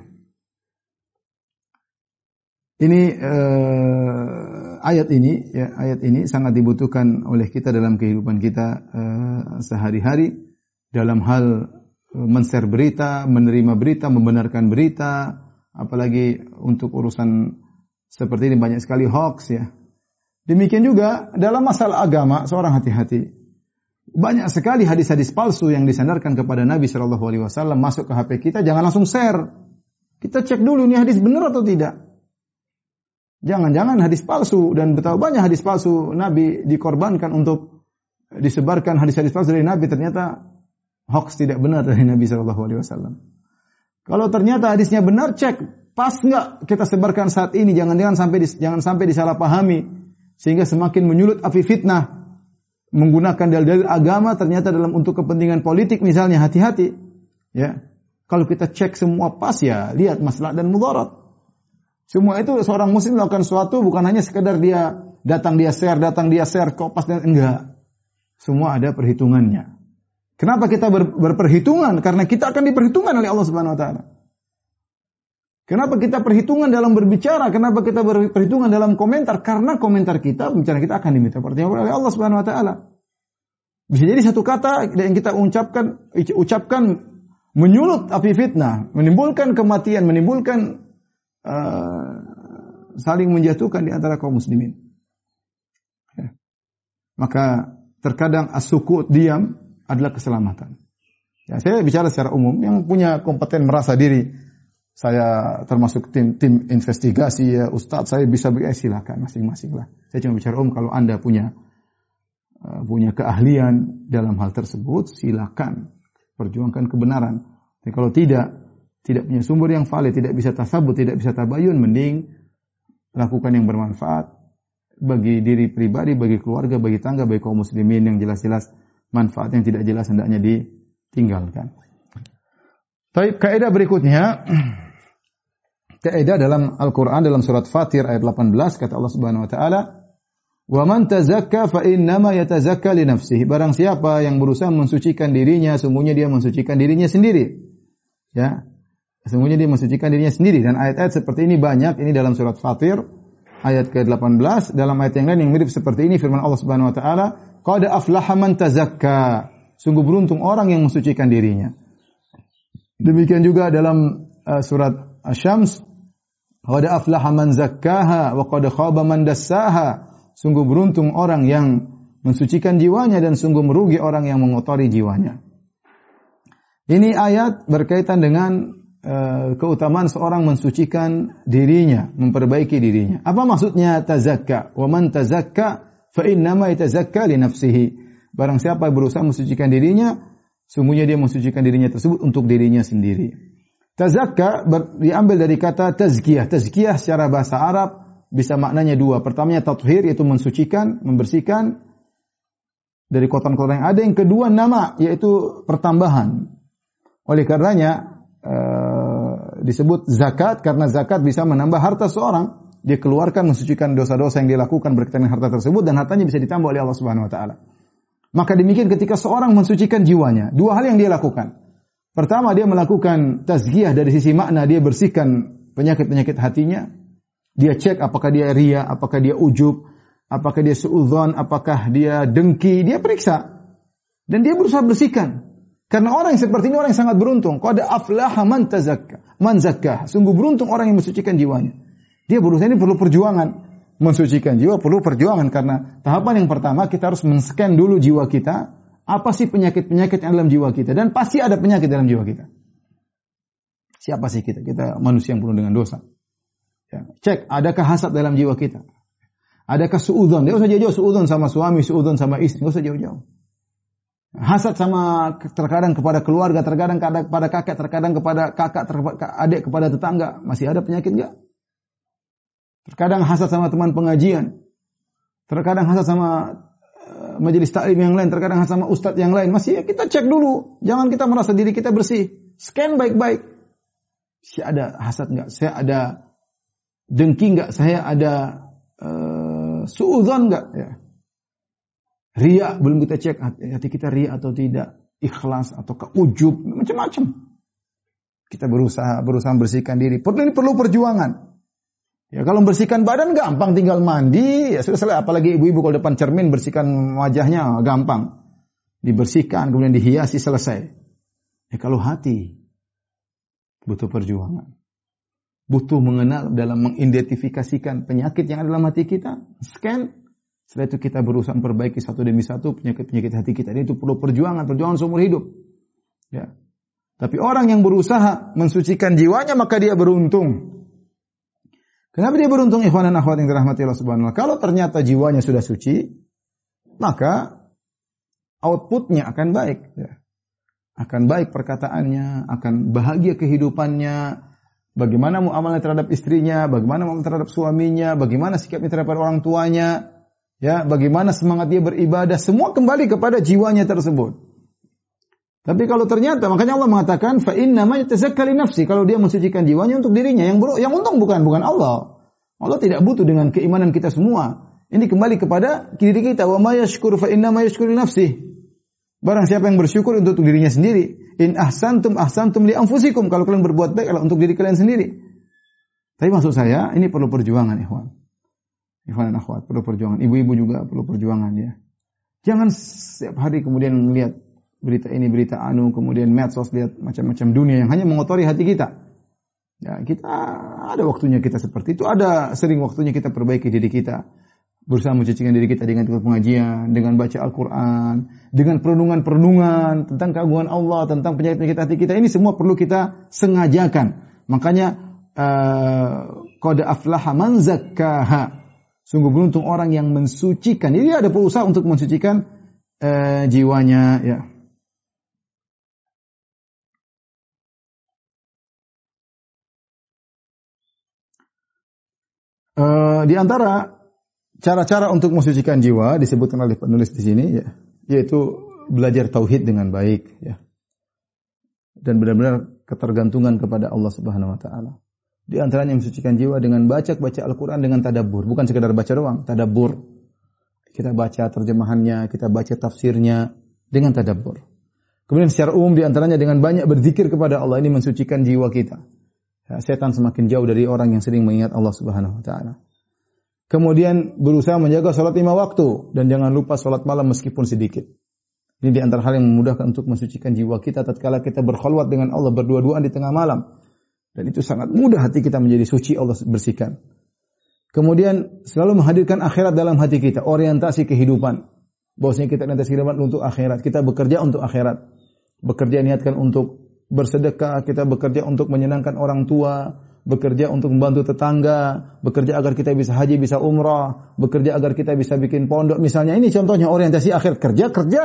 Ini uh, ayat ini ya ayat ini sangat dibutuhkan oleh kita dalam kehidupan kita uh, sehari-hari dalam hal men-share berita, menerima berita, membenarkan berita, apalagi untuk urusan seperti ini banyak sekali hoax ya. Demikian juga dalam masalah agama seorang hati-hati. Banyak sekali hadis-hadis palsu yang disandarkan kepada Nabi Shallallahu Alaihi Wasallam masuk ke HP kita, jangan langsung share. Kita cek dulu ini hadis benar atau tidak. Jangan-jangan hadis palsu dan betapa banyak hadis palsu Nabi dikorbankan untuk disebarkan hadis-hadis palsu dari Nabi ternyata hoax tidak benar dari Nabi Shallallahu Alaihi Wasallam. Kalau ternyata hadisnya benar, cek pas nggak kita sebarkan saat ini. Jangan-jangan sampai di, jangan sampai disalahpahami sehingga semakin menyulut api fitnah menggunakan dalil-dalil agama ternyata dalam untuk kepentingan politik misalnya hati-hati ya kalau kita cek semua pas ya lihat masalah dan mudarat semua itu seorang muslim melakukan sesuatu bukan hanya sekedar dia datang dia share, datang dia share, kopas dan enggak. Semua ada perhitungannya. Kenapa kita ber, berperhitungan? Karena kita akan diperhitungkan oleh Allah Subhanahu wa taala. Kenapa kita perhitungan dalam berbicara? Kenapa kita berperhitungan dalam komentar? Karena komentar kita, pembicaraan kita akan diminta pertanggungan oleh Allah Subhanahu wa taala. Bisa jadi satu kata yang kita ucapkan ucapkan menyulut api fitnah, menimbulkan kematian, menimbulkan uh, saling menjatuhkan di antara kaum muslimin. Ya. Maka terkadang asukut diam adalah keselamatan. Ya, saya bicara secara umum yang punya kompeten merasa diri saya termasuk tim tim investigasi ya Ustadz saya bisa beri silakan masing-masing lah. Saya cuma bicara umum kalau anda punya uh, punya keahlian dalam hal tersebut silakan perjuangkan kebenaran. Tapi kalau tidak tidak punya sumber yang valid, tidak bisa tasabut, tidak bisa tabayun, mending lakukan yang bermanfaat bagi diri pribadi, bagi keluarga, bagi tangga, bagi kaum muslimin yang jelas-jelas manfaat yang tidak jelas hendaknya ditinggalkan. Tapi kaidah berikutnya (clears throat) kaidah dalam Al-Qur'an dalam surat Fatir ayat 18 kata Allah Subhanahu wa taala Wa man tazakka fa innama yatazakka li nafsihi. Barang siapa yang berusaha mensucikan dirinya, sungguhnya dia mensucikan dirinya sendiri. Ya. Sesungguhnya dia mensucikan dirinya sendiri dan ayat-ayat seperti ini banyak ini dalam surat Fatir ayat ke-18 dalam ayat yang lain yang mirip seperti ini firman Allah Subhanahu wa taala qad aflaha man tazakka. Sungguh beruntung orang yang mensucikan dirinya. Demikian juga dalam uh, surat Asy-Syams qad aflaha man zakkaha wa qad khaba man dassaha. Sungguh beruntung orang yang mensucikan jiwanya dan sungguh merugi orang yang mengotori jiwanya. Ini ayat berkaitan dengan Eh, keutamaan seorang mensucikan dirinya, memperbaiki dirinya. Apa maksudnya tazakka? Wa tazakka fa innama yatazakka li nafsihi. Barang siapa berusaha mensucikan dirinya, sungguhnya dia mensucikan dirinya tersebut untuk dirinya sendiri. Tazakka diambil dari kata tazkiyah. Tazkiyah secara bahasa Arab bisa maknanya dua. Pertamanya tathhir yaitu mensucikan, membersihkan dari kotoran-kotoran yang ada. Yang kedua nama yaitu pertambahan. Oleh karenanya Eh, disebut zakat karena zakat bisa menambah harta seorang. Dia keluarkan mensucikan dosa-dosa yang dia lakukan berkaitan dengan harta tersebut dan hartanya bisa ditambah oleh Allah Subhanahu wa taala. Maka demikian ketika seorang mensucikan jiwanya, dua hal yang dia lakukan. Pertama dia melakukan tazkiyah dari sisi makna, dia bersihkan penyakit-penyakit hatinya. Dia cek apakah dia ria, apakah dia ujub, apakah dia suudzon, apakah dia dengki, dia periksa. Dan dia berusaha bersihkan. Karena orang yang seperti ini orang yang sangat beruntung. Qad aflaha man tazakka, man zakka. Sungguh beruntung orang yang mensucikan jiwanya. Dia berusaha ini perlu perjuangan. Mensucikan jiwa perlu perjuangan karena tahapan yang pertama kita harus men-scan dulu jiwa kita. Apa sih penyakit-penyakit yang dalam jiwa kita dan pasti ada penyakit dalam jiwa kita. Siapa sih kita? Kita manusia yang penuh dengan dosa. Ya. Cek, adakah hasad dalam jiwa kita? Adakah suudon? Dia usah jauh-jauh suudon sama suami, suudon sama istri, Enggak usah jauh-jauh. hasad sama terkadang kepada keluarga, terkadang kepada kakek, terkadang kepada kakak, terkadang adik, kepada tetangga, masih ada penyakit enggak? Terkadang hasad sama teman pengajian, terkadang hasad sama uh, majelis taklim yang lain, terkadang hasad sama ustadz yang lain, masih ya kita cek dulu, jangan kita merasa diri kita bersih, scan baik-baik. Saya ada hasad enggak? Saya ada dengki enggak? Saya ada uh, suudzon enggak? Ya. Ria belum kita cek hati kita ria atau tidak, ikhlas atau keujub, macam-macam. Kita berusaha berusaha bersihkan diri. Perlu ini perlu perjuangan. Ya kalau bersihkan badan gampang tinggal mandi ya sudah selesai. Apalagi ibu-ibu kalau depan cermin bersihkan wajahnya gampang. Dibersihkan kemudian dihiasi selesai. Ya kalau hati butuh perjuangan. Butuh mengenal dalam mengidentifikasikan penyakit yang ada dalam hati kita. Scan setelah itu kita berusaha memperbaiki satu demi satu penyakit-penyakit hati kita. Ini itu perlu perjuangan, perjuangan seumur hidup. Ya. Tapi orang yang berusaha mensucikan jiwanya maka dia beruntung. Kenapa dia beruntung ikhwan dan akhwat yang dirahmati Allah Subhanahu wa Kalau ternyata jiwanya sudah suci, maka outputnya akan baik. Ya. Akan baik perkataannya, akan bahagia kehidupannya, bagaimana muamalah terhadap istrinya, bagaimana muamalah terhadap suaminya, bagaimana sikapnya terhadap orang tuanya, Ya, bagaimana semangat dia beribadah, semua kembali kepada jiwanya tersebut. Tapi kalau ternyata makanya Allah mengatakan fa inna yatazakkali nafsi kalau dia mensucikan jiwanya untuk dirinya yang buruk yang untung bukan bukan Allah. Allah tidak butuh dengan keimanan kita semua. Ini kembali kepada diri kita wa ma yashkur fa inna ma yashkuru nafsi. Barang siapa yang bersyukur untuk dirinya sendiri. In ahsantum ahsantum li anfusikum. Kalau kalian berbuat baik adalah untuk diri kalian sendiri. Tapi maksud saya ini perlu perjuangan, ikhwan. Ikhwan dan akhwat, perlu perjuangan. Ibu-ibu juga perlu perjuangan ya. Jangan setiap hari kemudian melihat berita ini, berita anu, kemudian medsos, lihat macam-macam dunia yang hanya mengotori hati kita. Ya, kita ada waktunya kita seperti itu, ada sering waktunya kita perbaiki diri kita. Berusaha mencucikan diri kita dengan pengajian, dengan baca Al-Quran, dengan perenungan-perenungan tentang keagungan Allah, tentang penyakit-penyakit hati kita. Ini semua perlu kita sengajakan. Makanya, uh, Qad aflaha man zakkaha. Sungguh beruntung orang yang mensucikan. Jadi ada berusaha untuk mensucikan uh, jiwanya ya. Uh, di antara cara-cara untuk mensucikan jiwa disebutkan oleh penulis di sini ya, yaitu belajar tauhid dengan baik ya. Dan benar-benar ketergantungan kepada Allah Subhanahu wa taala. Di antaranya mensucikan jiwa dengan baca baca Al-Quran dengan tadabur. Bukan sekedar baca doang, tadabur. Kita baca terjemahannya, kita baca tafsirnya dengan tadabur. Kemudian secara umum di antaranya dengan banyak berzikir kepada Allah ini mensucikan jiwa kita. Ya, setan semakin jauh dari orang yang sering mengingat Allah Subhanahu wa taala. Kemudian berusaha menjaga sholat lima waktu dan jangan lupa sholat malam meskipun sedikit. Ini di antara hal yang memudahkan untuk mensucikan jiwa kita tatkala kita berkhulwat dengan Allah berdua-duaan di tengah malam. Dan itu sangat mudah hati kita menjadi suci Allah bersihkan. Kemudian selalu menghadirkan akhirat dalam hati kita, orientasi kehidupan. Bahwasanya kita orientasi kehidupan untuk akhirat, kita bekerja untuk akhirat. Bekerja niatkan untuk bersedekah, kita bekerja untuk menyenangkan orang tua, bekerja untuk membantu tetangga, bekerja agar kita bisa haji, bisa umrah, bekerja agar kita bisa bikin pondok. Misalnya ini contohnya orientasi akhir kerja kerja,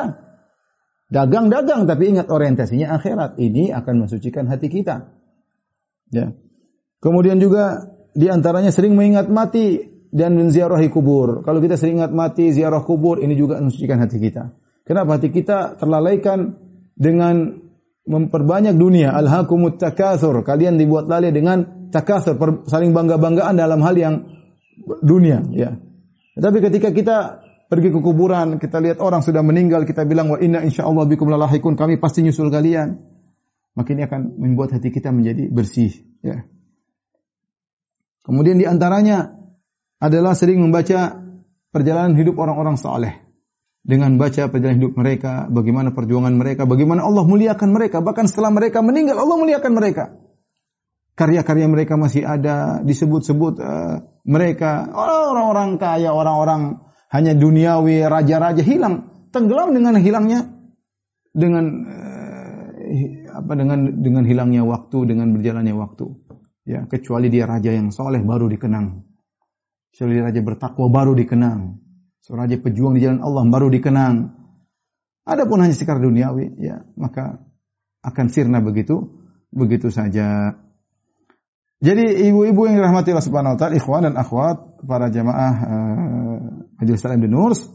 dagang dagang, tapi ingat orientasinya akhirat. Ini akan mensucikan hati kita. Ya. Kemudian juga di antaranya sering mengingat mati dan menziarahi kubur. Kalau kita sering ingat mati, ziarah kubur, ini juga mensucikan hati kita. Kenapa hati kita terlalaikan dengan memperbanyak dunia, alhaqumut takatsur. Kalian dibuat lalai dengan takatsur, saling bangga-banggaan dalam hal yang dunia, ya. Tapi ketika kita pergi ke kuburan, kita lihat orang sudah meninggal, kita bilang wa inna insyaallah bikum lalahikun, kami pasti nyusul kalian maka ini akan membuat hati kita menjadi bersih. Ya. Kemudian di antaranya adalah sering membaca perjalanan hidup orang-orang saleh. Dengan baca perjalanan hidup mereka, bagaimana perjuangan mereka, bagaimana Allah muliakan mereka, bahkan setelah mereka meninggal Allah muliakan mereka. Karya-karya mereka masih ada, disebut-sebut uh, mereka orang-orang kaya, orang-orang hanya duniawi, raja-raja hilang, tenggelam dengan hilangnya dengan uh, apa dengan dengan hilangnya waktu, dengan berjalannya waktu. Ya, kecuali dia raja yang soleh baru dikenang. Kecuali raja bertakwa baru dikenang. Seorang raja pejuang di jalan Allah baru dikenang. Adapun hanya sekedar duniawi, ya maka akan sirna begitu begitu saja. Jadi ibu-ibu yang dirahmati Allah Subhanahu wa taala, ikhwan dan akhwat, para jamaah uh, Majelis Salam Nurs,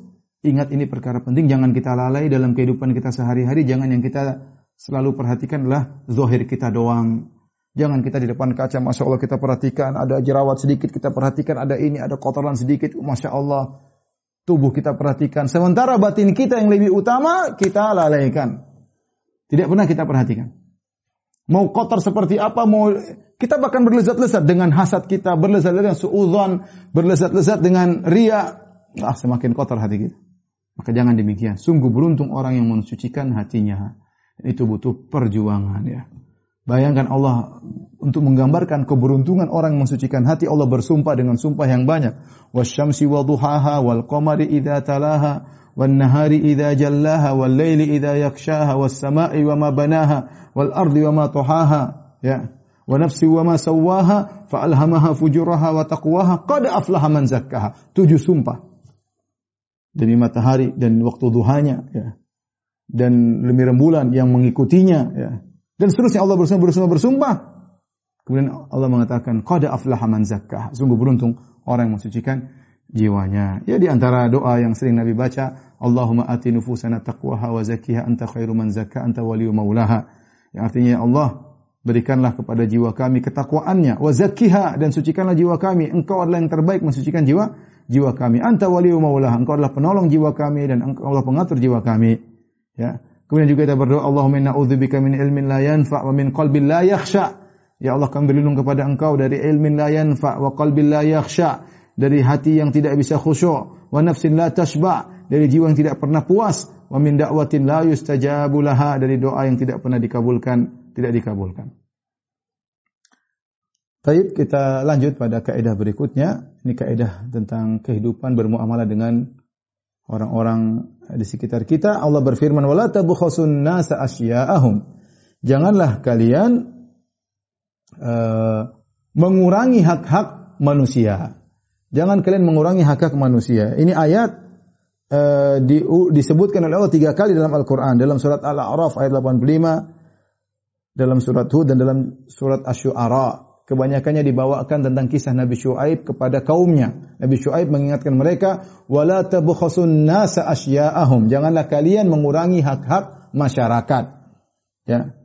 ingat ini perkara penting jangan kita lalai dalam kehidupan kita sehari-hari, jangan yang kita selalu perhatikan adalah zahir kita doang. Jangan kita di depan kaca, Masya Allah kita perhatikan, ada jerawat sedikit, kita perhatikan, ada ini, ada kotoran sedikit, Masya Allah. Tubuh kita perhatikan. Sementara batin kita yang lebih utama, kita lalaikan. Tidak pernah kita perhatikan. Mau kotor seperti apa, mau kita bahkan berlezat-lezat dengan hasad kita, berlezat-lezat dengan suudzon, berlezat-lezat dengan ria. Ah, semakin kotor hati kita. Maka jangan demikian. Sungguh beruntung orang yang mensucikan hatinya. Itu butuh perjuangan ya. Bayangkan Allah untuk menggambarkan keberuntungan orang mensucikan hati Allah bersumpah dengan sumpah yang banyak. Wasyamsi wa duhaha wal qamari idza talaha wan nahari idza jallaha wal laili idza yakshaha was sama'i wa ma banaha wal ardi wa ma tuhaha ya wa nafsi wa ma sawwaha fa alhamaha fujuraha wa taqwaha qad aflaha man zakkaha. Tujuh sumpah. Demi matahari dan waktu duhanya ya. Dan lemir rembulan yang mengikutinya ya. Dan seterusnya Allah bersumpah bersumpah bersumpah. Kemudian Allah mengatakan qad aflaha man zakkaha. Sungguh beruntung orang yang mensucikan jiwanya. Ya di antara doa yang sering Nabi baca, Allahumma ati nufusana taqwaha wa zakkiha anta khairu man zakka anta waliyyu maulaha. Yang artinya Allah berikanlah kepada jiwa kami ketakwaannya wa zakkiha dan sucikanlah jiwa kami engkau adalah yang terbaik mensucikan jiwa jiwa kami anta waliyyu maulah engkau adalah penolong jiwa kami dan engkau Allah pengatur jiwa kami ya kemudian juga kita berdoa Allahumma inna a'udzubika min ilmin la yanfa wa min qalbin la yakhsha ya Allah kami berlindung kepada engkau dari ilmin la yanfa wa qalbin la yakhsha dari hati yang tidak bisa khusyuk wa nafsin la tashba dari jiwa yang tidak pernah puas wa min da'watin la yustajabu laha dari doa yang tidak pernah dikabulkan tidak dikabulkan. Baik, kita lanjut pada kaidah berikutnya. Ini kaidah tentang kehidupan bermuamalah dengan orang-orang di sekitar kita. Allah berfirman, "Wala tabkhasun nasa asya'ahum." Janganlah kalian uh, mengurangi hak-hak manusia. Jangan kalian mengurangi hak-hak manusia. Ini ayat uh, di, disebutkan oleh Allah tiga kali dalam Al-Quran. Dalam surat Al-A'raf ayat 85, dalam surat Hud dan dalam surat Asy-Syu'ara. Kebanyakannya dibawakan tentang kisah Nabi Syuaib kepada kaumnya. Nabi Syuaib mengingatkan mereka, "Wala tabkhasun nasa asya'ahum." Janganlah kalian mengurangi hak-hak masyarakat. Ya.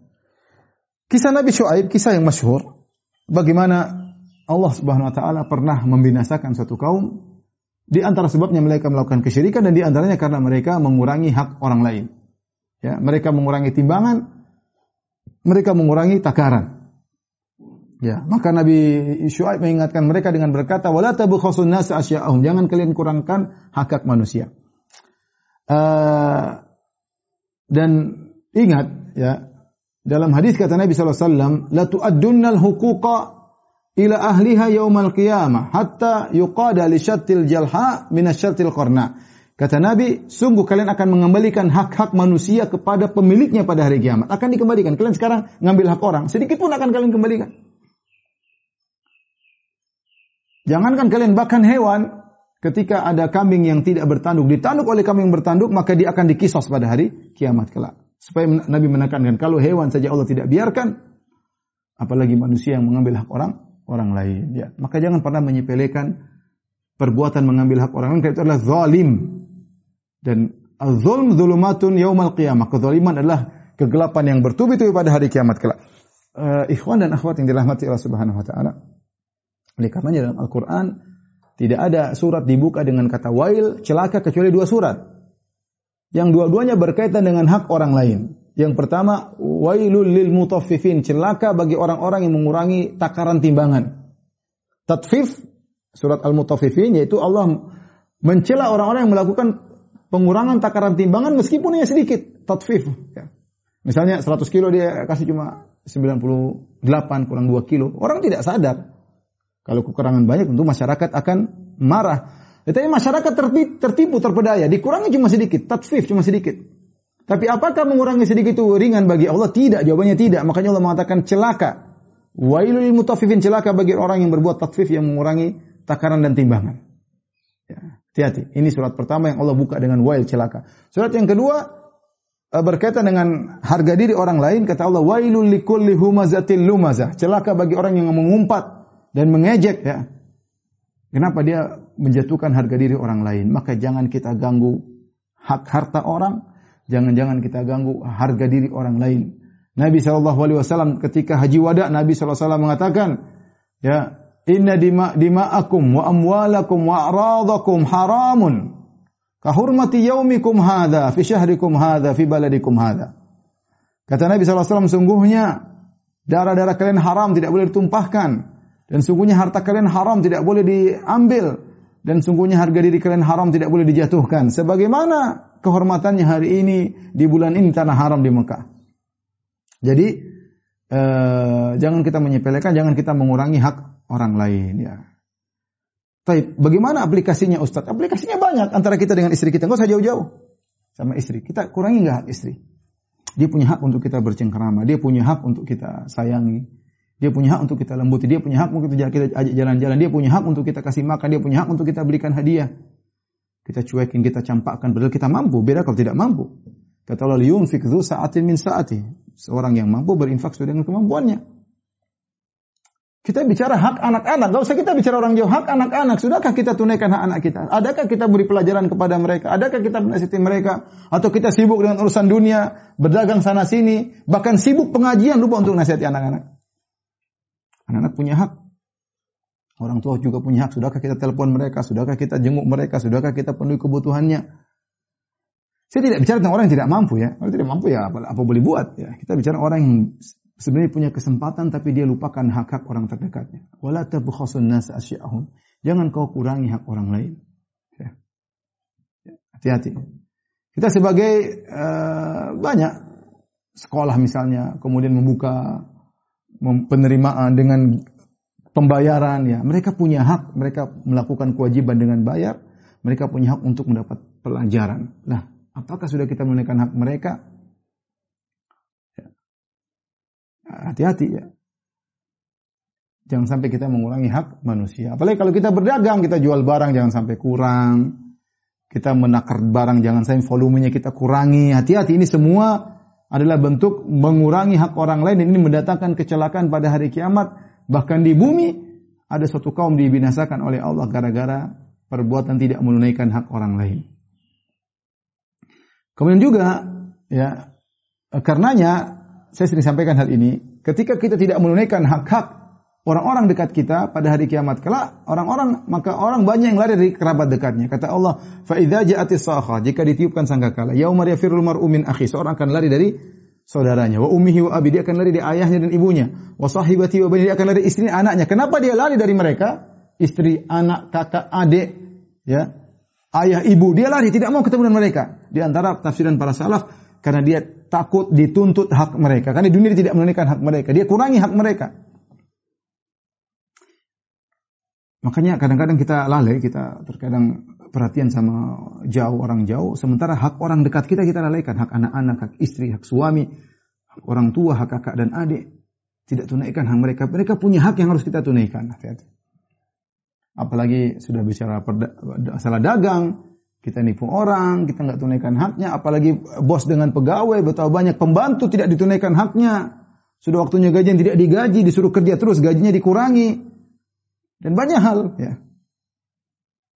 Kisah Nabi Syuaib kisah yang masyhur bagaimana Allah Subhanahu wa taala pernah membinasakan satu kaum di antara sebabnya mereka melakukan kesyirikan dan di antaranya karena mereka mengurangi hak orang lain. Ya, mereka mengurangi timbangan, mereka mengurangi takaran. Ya, maka Nabi Syuaib mengingatkan mereka dengan berkata, "Wala tabkhasun nas asya'ahum." Jangan kalian kurangkan hak-hak manusia. Uh, dan ingat ya, dalam hadis kata Nabi sallallahu alaihi wasallam, "La tu'addunnal huquqa ila ahliha yaumal qiyamah hatta yuqada li syattil jalha min asyattil qarna." Kata Nabi, sungguh kalian akan mengembalikan hak-hak manusia kepada pemiliknya pada hari kiamat. Akan dikembalikan. Kalian sekarang ngambil hak orang, sedikit pun akan kalian kembalikan. Jangankan kalian bahkan hewan, ketika ada kambing yang tidak bertanduk, ditanduk oleh kambing bertanduk, maka dia akan dikisos pada hari kiamat kelak. Supaya Nabi menekankan, kalau hewan saja Allah tidak biarkan, apalagi manusia yang mengambil hak orang orang lain. Ya, maka jangan pernah menyepelekan perbuatan mengambil hak orang lain, itu adalah zalim. Dan az-zulm zulumatun yaumal qiyamah. Kezaliman adalah kegelapan yang bertubi-tubi pada hari kiamat kelak. Uh, ikhwan dan akhwat yang dirahmati Allah Subhanahu wa taala. Oleh karenanya dalam Al-Qur'an tidak ada surat dibuka dengan kata wail, celaka kecuali dua surat. Yang dua-duanya berkaitan dengan hak orang lain. Yang pertama, wailul lil mutaffifin, celaka bagi orang-orang yang mengurangi takaran timbangan. Tatfif surat Al-Mutaffifin yaitu Allah mencela orang-orang yang melakukan pengurangan takaran timbangan meskipun hanya sedikit, tatfif. Ya. Misalnya 100 kilo dia kasih cuma 98 kurang 2 kilo. Orang tidak sadar. Kalau kekurangan banyak tentu masyarakat akan marah. Tetapi masyarakat tertipu, terpedaya. Dikurangi cuma sedikit, tatfif cuma sedikit. Tapi apakah mengurangi sedikit itu ringan bagi Allah? Tidak, jawabannya tidak. Makanya Allah mengatakan celaka. Wailul mutaffifin celaka bagi orang yang berbuat tatfif yang mengurangi takaran dan timbangan. Ya. Hati-hati. Ini surat pertama yang Allah buka dengan wail celaka. Surat yang kedua uh, berkaitan dengan harga diri orang lain kata Allah wailul likulli humazatil lumazah. Celaka bagi orang yang mengumpat dan mengejek ya. Kenapa dia menjatuhkan harga diri orang lain? Maka jangan kita ganggu hak harta orang, jangan-jangan kita ganggu harga diri orang lain. Nabi SAW ketika haji wada Nabi SAW mengatakan ya inna dima dima'akum wa amwalakum wa a'radakum haramun kahurmati yaumikum hadha fi syahrikum hadha fi baladikum hadha. Kata Nabi SAW, sungguhnya darah-darah kalian haram tidak boleh ditumpahkan. Dan sungguhnya harta kalian haram tidak boleh diambil. Dan sungguhnya harga diri kalian haram tidak boleh dijatuhkan. Sebagaimana kehormatannya hari ini di bulan ini tanah haram di Mekah. Jadi eh, jangan kita menyepelekan, jangan kita mengurangi hak orang lain ya. Tapi bagaimana aplikasinya Ustaz? Aplikasinya banyak antara kita dengan istri kita. Enggak usah jauh-jauh sama istri. Kita kurangi enggak istri? Dia punya hak untuk kita bercengkerama, dia punya hak untuk kita sayangi, dia punya hak untuk kita lembuti, dia punya hak untuk kita ajak jalan-jalan, dia punya hak untuk kita kasih makan, dia punya hak untuk kita berikan hadiah. Kita cuekin, kita campakkan, padahal kita mampu. Beda kalau tidak mampu. Kata Allah, liyunfik dhu sa'atin min sa'ati. Seorang yang mampu berinfak sesuai dengan kemampuannya. Kita bicara hak anak-anak, gak usah kita bicara orang jauh, hak anak-anak. Sudahkah kita tunaikan hak anak kita? Adakah kita beri pelajaran kepada mereka? Adakah kita menasihati mereka? Atau kita sibuk dengan urusan dunia, berdagang sana sini, bahkan sibuk pengajian lupa untuk nasihati anak-anak. Anak-anak punya hak. Orang tua juga punya hak. Sudahkah kita telepon mereka? Sudahkah kita jenguk mereka? Sudahkah kita penuhi kebutuhannya? Saya tidak bicara tentang orang yang tidak mampu ya. Orang tidak mampu ya apa, apa boleh buat ya. Kita bicara orang yang sebenarnya punya kesempatan tapi dia lupakan hak-hak orang terdekatnya. Wala tabkhasun nas asya'ahum. Jangan kau kurangi hak orang lain. Ya. Ya, hati-hati. Kita sebagai uh, banyak sekolah misalnya kemudian membuka penerimaan dengan pembayaran ya. Mereka punya hak, mereka melakukan kewajiban dengan bayar, mereka punya hak untuk mendapat pelajaran. Nah, apakah sudah kita menunaikan hak mereka? hati-hati ya. Jangan sampai kita mengurangi hak manusia. Apalagi kalau kita berdagang, kita jual barang jangan sampai kurang. Kita menakar barang jangan sampai volumenya kita kurangi. Hati-hati ini semua adalah bentuk mengurangi hak orang lain dan ini mendatangkan kecelakaan pada hari kiamat. Bahkan di bumi ada suatu kaum dibinasakan oleh Allah gara-gara perbuatan tidak menunaikan hak orang lain. Kemudian juga ya karenanya saya sering sampaikan hal ini, ketika kita tidak menunaikan hak-hak orang-orang dekat kita pada hari kiamat kelak, orang-orang maka orang banyak yang lari dari kerabat dekatnya. Kata Allah, "Fa idza ja'atis sakha," jika ditiupkan sangkakala, yauma yafirul mar'u min akhi, seorang akan lari dari saudaranya. Wa ummihi wa abi, dia akan lari dari ayahnya dan ibunya. Wa sahibati wa bani, dia akan lari istri anaknya. Kenapa dia lari dari mereka? Istri, anak, kakak, adik, ya. Ayah, ibu, dia lari tidak mau ketemu dengan mereka. Di antara tafsiran para salaf, karena dia takut dituntut hak mereka. Karena dunia tidak menunaikan hak mereka. Dia kurangi hak mereka. Makanya kadang-kadang kita lalai, kita terkadang perhatian sama jauh orang jauh, sementara hak orang dekat kita kita lalaikan, hak anak-anak, hak istri, hak suami, hak orang tua, hak kakak dan adik. Tidak tunaikan hak mereka. Mereka punya hak yang harus kita tunaikan. Hati-hati. Apalagi sudah bicara masalah dagang, kita nipu orang, kita nggak tunaikan haknya, apalagi bos dengan pegawai, betapa banyak pembantu tidak ditunaikan haknya. Sudah waktunya gajian tidak digaji, disuruh kerja terus, gajinya dikurangi. Dan banyak hal, ya.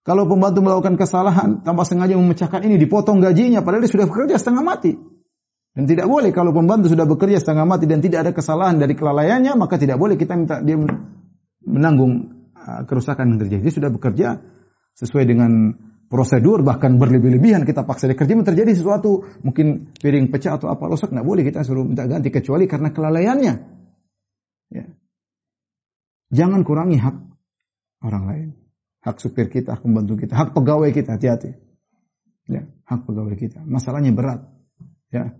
Kalau pembantu melakukan kesalahan, tanpa sengaja memecahkan ini, dipotong gajinya, padahal dia sudah bekerja setengah mati. Dan tidak boleh kalau pembantu sudah bekerja setengah mati dan tidak ada kesalahan dari kelalaiannya, maka tidak boleh kita minta dia menanggung uh, kerusakan yang terjadi. Dia sudah bekerja sesuai dengan prosedur bahkan berlebih-lebihan kita paksa dia kerja terjadi sesuatu mungkin piring pecah atau apa rusak nggak boleh kita suruh minta ganti kecuali karena kelalaiannya ya. jangan kurangi hak orang lain hak supir kita hak pembantu kita hak pegawai kita hati-hati ya hak pegawai kita masalahnya berat ya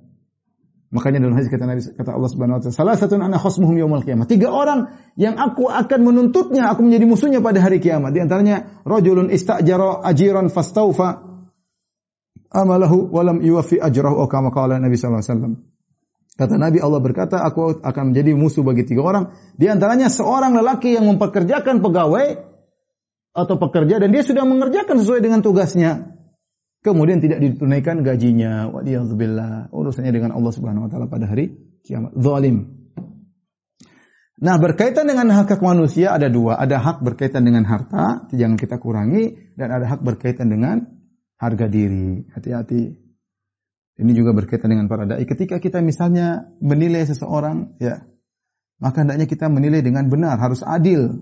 Makanya dalam hadis kata Nabi kata Allah Subhanahu wa taala, salah satu anak khosmuhum yaumil qiyamah. Tiga orang yang aku akan menuntutnya, aku menjadi musuhnya pada hari kiamat. Di antaranya rajulun istajara ajiran fastaufa amalahu walam yuwaffi ajrahu kama qala Nabi sallallahu alaihi wasallam. Kata Nabi Allah berkata, aku akan menjadi musuh bagi tiga orang. Di antaranya seorang lelaki yang mempekerjakan pegawai atau pekerja dan dia sudah mengerjakan sesuai dengan tugasnya. kemudian tidak ditunaikan gajinya. Wadiyadzubillah. Urusannya dengan Allah Subhanahu wa taala pada hari kiamat. Zalim. Nah, berkaitan dengan hak hak manusia ada dua. Ada hak berkaitan dengan harta, jangan kita kurangi, dan ada hak berkaitan dengan harga diri. Hati-hati. Ini juga berkaitan dengan para dai. Ketika kita misalnya menilai seseorang, ya, maka hendaknya kita menilai dengan benar, harus adil.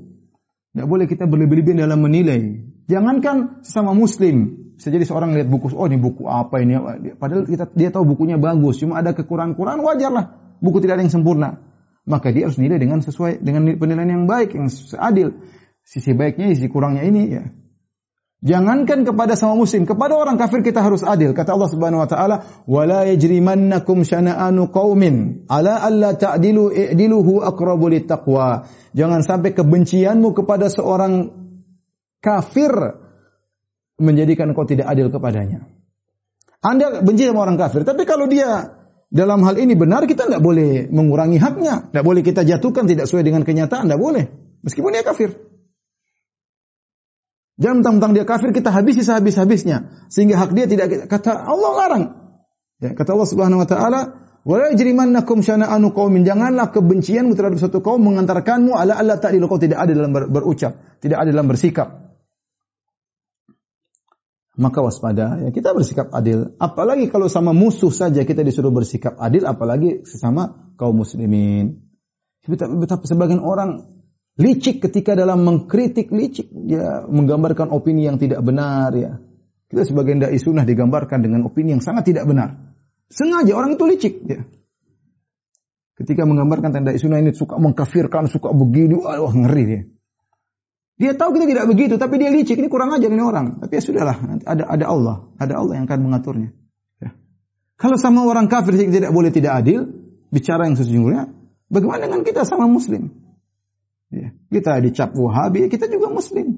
Tidak boleh kita berlebih-lebihan dalam menilai. Jangankan sesama muslim, bisa jadi seorang lihat buku, oh ini buku apa ini? Padahal kita dia tahu bukunya bagus, cuma ada kekurangan-kekurangan wajarlah. Buku tidak ada yang sempurna maka dia harus nilai dengan sesuai dengan penilaian yang baik, yang adil. Sisi baiknya, sisi kurangnya ini ya. Jangankan kepada sama muslim, kepada orang kafir kita harus adil. Kata Allah Subhanahu wa taala, "Wa la yajrimannakum syana'anu qaumin ala alla ta'dilu i'diluhu aqrabu taqwa." Jangan sampai kebencianmu kepada seorang kafir menjadikan kau tidak adil kepadanya. Anda benci sama orang kafir, tapi kalau dia dalam hal ini benar kita tidak boleh mengurangi haknya, tidak boleh kita jatuhkan tidak sesuai dengan kenyataan, tidak boleh. Meskipun dia kafir. Jangan mentang-mentang dia kafir kita habisi sehabis-habisnya. Sehingga hak dia tidak kata Allah larang. Ya, kata Allah Subhanahu wa taala, "Wa la yajrimannakum syana'anu qaumin." Janganlah kebencianmu terhadap satu kaum mengantarkanmu ala Allah ta'dilu. Kau tidak ada dalam berucap, tidak ada dalam bersikap. Maka waspada ya kita bersikap adil. Apalagi kalau sama musuh saja kita disuruh bersikap adil apalagi sesama kaum muslimin. Betapa sebagian orang licik ketika dalam mengkritik licik dia menggambarkan opini yang tidak benar ya kita sebagai dai sunnah digambarkan dengan opini yang sangat tidak benar sengaja orang itu licik ya ketika menggambarkan tanda sunnah ini suka mengkafirkan suka begini wah, ngeri ya dia tahu kita tidak begitu, tapi dia licik. Ini kurang ajar ini orang. Tapi ya sudahlah, ada ada Allah, ada Allah yang akan mengaturnya. Ya. Kalau sama orang kafir tidak boleh tidak adil, bicara yang sesungguhnya, bagaimana dengan kita sama Muslim? Ya. Kita dicap Wahabi, kita juga Muslim.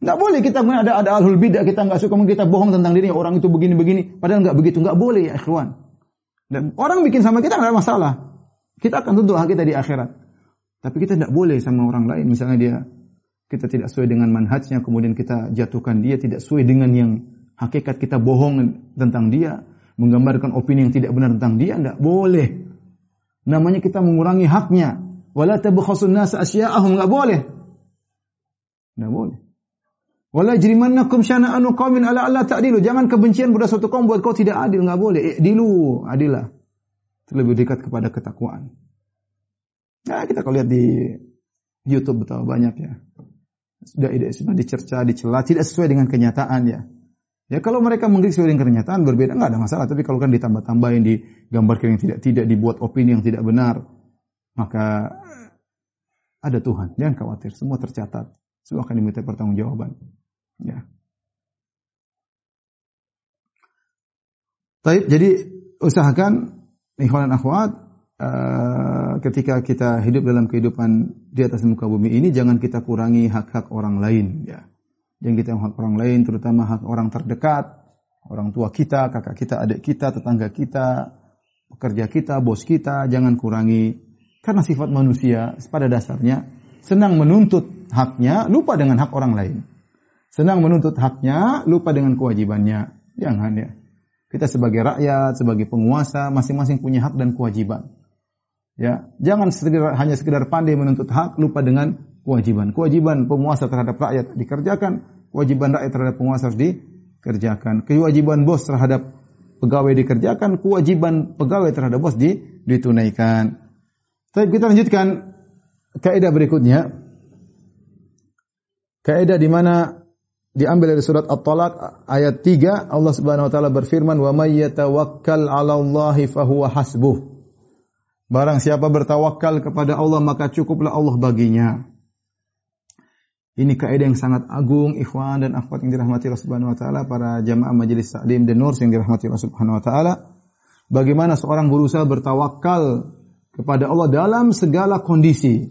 Tidak boleh kita ada ada alhul bidah kita nggak suka kita bohong tentang dirinya orang itu begini begini padahal nggak begitu nggak boleh ya ikhwan dan orang bikin sama kita nggak masalah kita akan tuntut hak kita di akhirat tapi kita tidak boleh sama orang lain misalnya dia kita tidak sesuai dengan manhajnya, kemudian kita jatuhkan dia tidak sesuai dengan yang hakikat kita bohong tentang dia, menggambarkan opini yang tidak benar tentang dia, tidak boleh. Namanya kita mengurangi haknya. Wala tabkhasun nas asya'ahum, enggak boleh. Enggak boleh. Wala jrimannakum syana'anu qaumin ala alla ta'dilu. Jangan kebencian pada suatu kaum buat kau tidak adil, enggak boleh. Dilu, adilah. Terlebih dekat kepada ketakwaan. Nah, kita kalau lihat di YouTube betapa banyak ya sudah tidak sudah dicerca, dicela, tidak sesuai dengan kenyataan ya. Ya kalau mereka mengkritik sesuai dengan kenyataan berbeda nggak ada masalah. Tapi kalau kan ditambah-tambahin, digambarkan yang tidak tidak dibuat opini yang tidak benar, maka ada Tuhan. Jangan khawatir, semua tercatat. Semua akan diminta pertanggungjawaban. Ya. Taib, jadi usahakan ikhwan akhwat Eh, ketika kita hidup dalam kehidupan di atas muka bumi ini jangan kita kurangi hak-hak orang lain ya. Jangan kita hak orang lain terutama hak orang terdekat, orang tua kita, kakak kita, adik kita, tetangga kita, pekerja kita, bos kita, jangan kurangi karena sifat manusia pada dasarnya senang menuntut haknya, lupa dengan hak orang lain. Senang menuntut haknya, lupa dengan kewajibannya. Jangan ya. Kita sebagai rakyat, sebagai penguasa, masing-masing punya hak dan kewajiban. Ya, jangan sekedar, hanya sekedar pandai menuntut hak, lupa dengan kewajiban. Kewajiban penguasa terhadap rakyat dikerjakan, kewajiban rakyat terhadap penguasa harus dikerjakan. Kewajiban bos terhadap pegawai dikerjakan, kewajiban pegawai terhadap bos di, ditunaikan. Tapi kita lanjutkan kaidah berikutnya. Kaidah di mana diambil dari surat At-Talaq ayat 3 Allah Subhanahu wa taala berfirman wa may yatawakkal 'ala Allahi fahuwa hasbuh. Barang siapa bertawakal kepada Allah maka cukuplah Allah baginya. Ini kaidah yang sangat agung ikhwan dan akhwat yang dirahmati Allah Subhanahu wa taala para jamaah majelis taklim dan nur yang dirahmati Allah Subhanahu wa taala. Bagaimana seorang berusaha bertawakal kepada Allah dalam segala kondisi.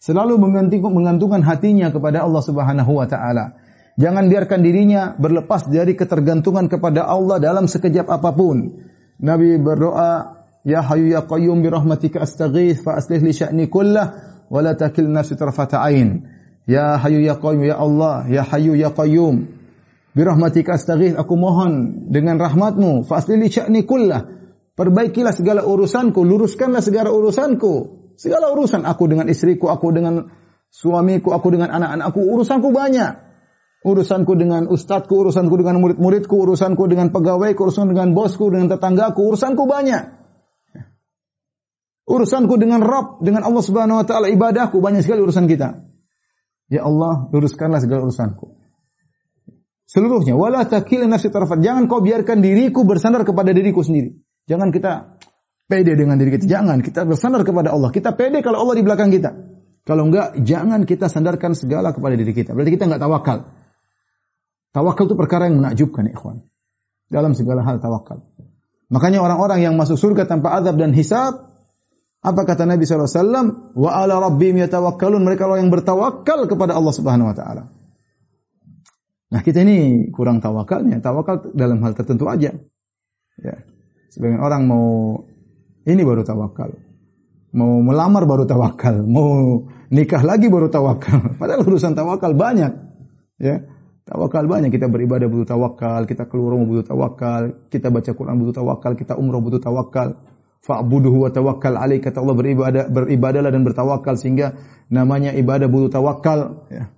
Selalu mengantungkan hatinya kepada Allah Subhanahu wa taala. Jangan biarkan dirinya berlepas dari ketergantungan kepada Allah dalam sekejap apa pun. Nabi berdoa Ya Hayyu ya Qayyum bi rahmatika astaghith fa aslih li sya'ni kullah wa la takil nafsi tarfata ain. Ya Hayyu ya Qayyum ya Allah, ya Hayyu ya Qayyum. Birahmatika astaghith, aku mohon dengan rahmatmu, faslili sya'ni kullah. Perbaikilah segala urusanku, luruskanlah segala urusanku. Segala urusan aku dengan istriku, aku dengan suamiku, aku dengan anak-anakku, urusanku banyak. Urusanku dengan ustadku, urusanku dengan murid-muridku, urusanku dengan pegawaiku, urusanku dengan bosku, dengan tetanggaku, urusanku banyak. Urusanku dengan Rabb, dengan Allah Subhanahu wa taala, ibadahku banyak sekali urusan kita. Ya Allah, luruskanlah segala urusanku. Seluruhnya. Wala takil nafsi tarafat. Jangan kau biarkan diriku bersandar kepada diriku sendiri. Jangan kita pede dengan diri kita. Jangan. Kita bersandar kepada Allah. Kita pede kalau Allah di belakang kita. Kalau enggak, jangan kita sandarkan segala kepada diri kita. Berarti kita enggak tawakal. Tawakal itu perkara yang menakjubkan, ikhwan. Dalam segala hal tawakal. Makanya orang-orang yang masuk surga tanpa azab dan hisab, apa kata Nabi SAW? Wa ala rabbim yatawakkalun. Mereka orang yang bertawakal kepada Allah Subhanahu Wa Taala. Nah kita ini kurang tawakalnya. Tawakal dalam hal tertentu aja. Ya. Sebagian orang mau ini baru tawakal. Mau melamar baru tawakal. Mau nikah lagi baru tawakal. (laughs) Padahal urusan tawakal banyak. Ya. Tawakal banyak. Kita beribadah butuh tawakal. Kita keluar rumah butuh tawakal. Kita baca Quran butuh tawakal. Kita umrah butuh tawakal. Fa'buduhu wa tawakkal alaih. Kata Allah beribadah, beribadahlah dan bertawakal. Sehingga namanya ibadah butuh tawakal. Ya.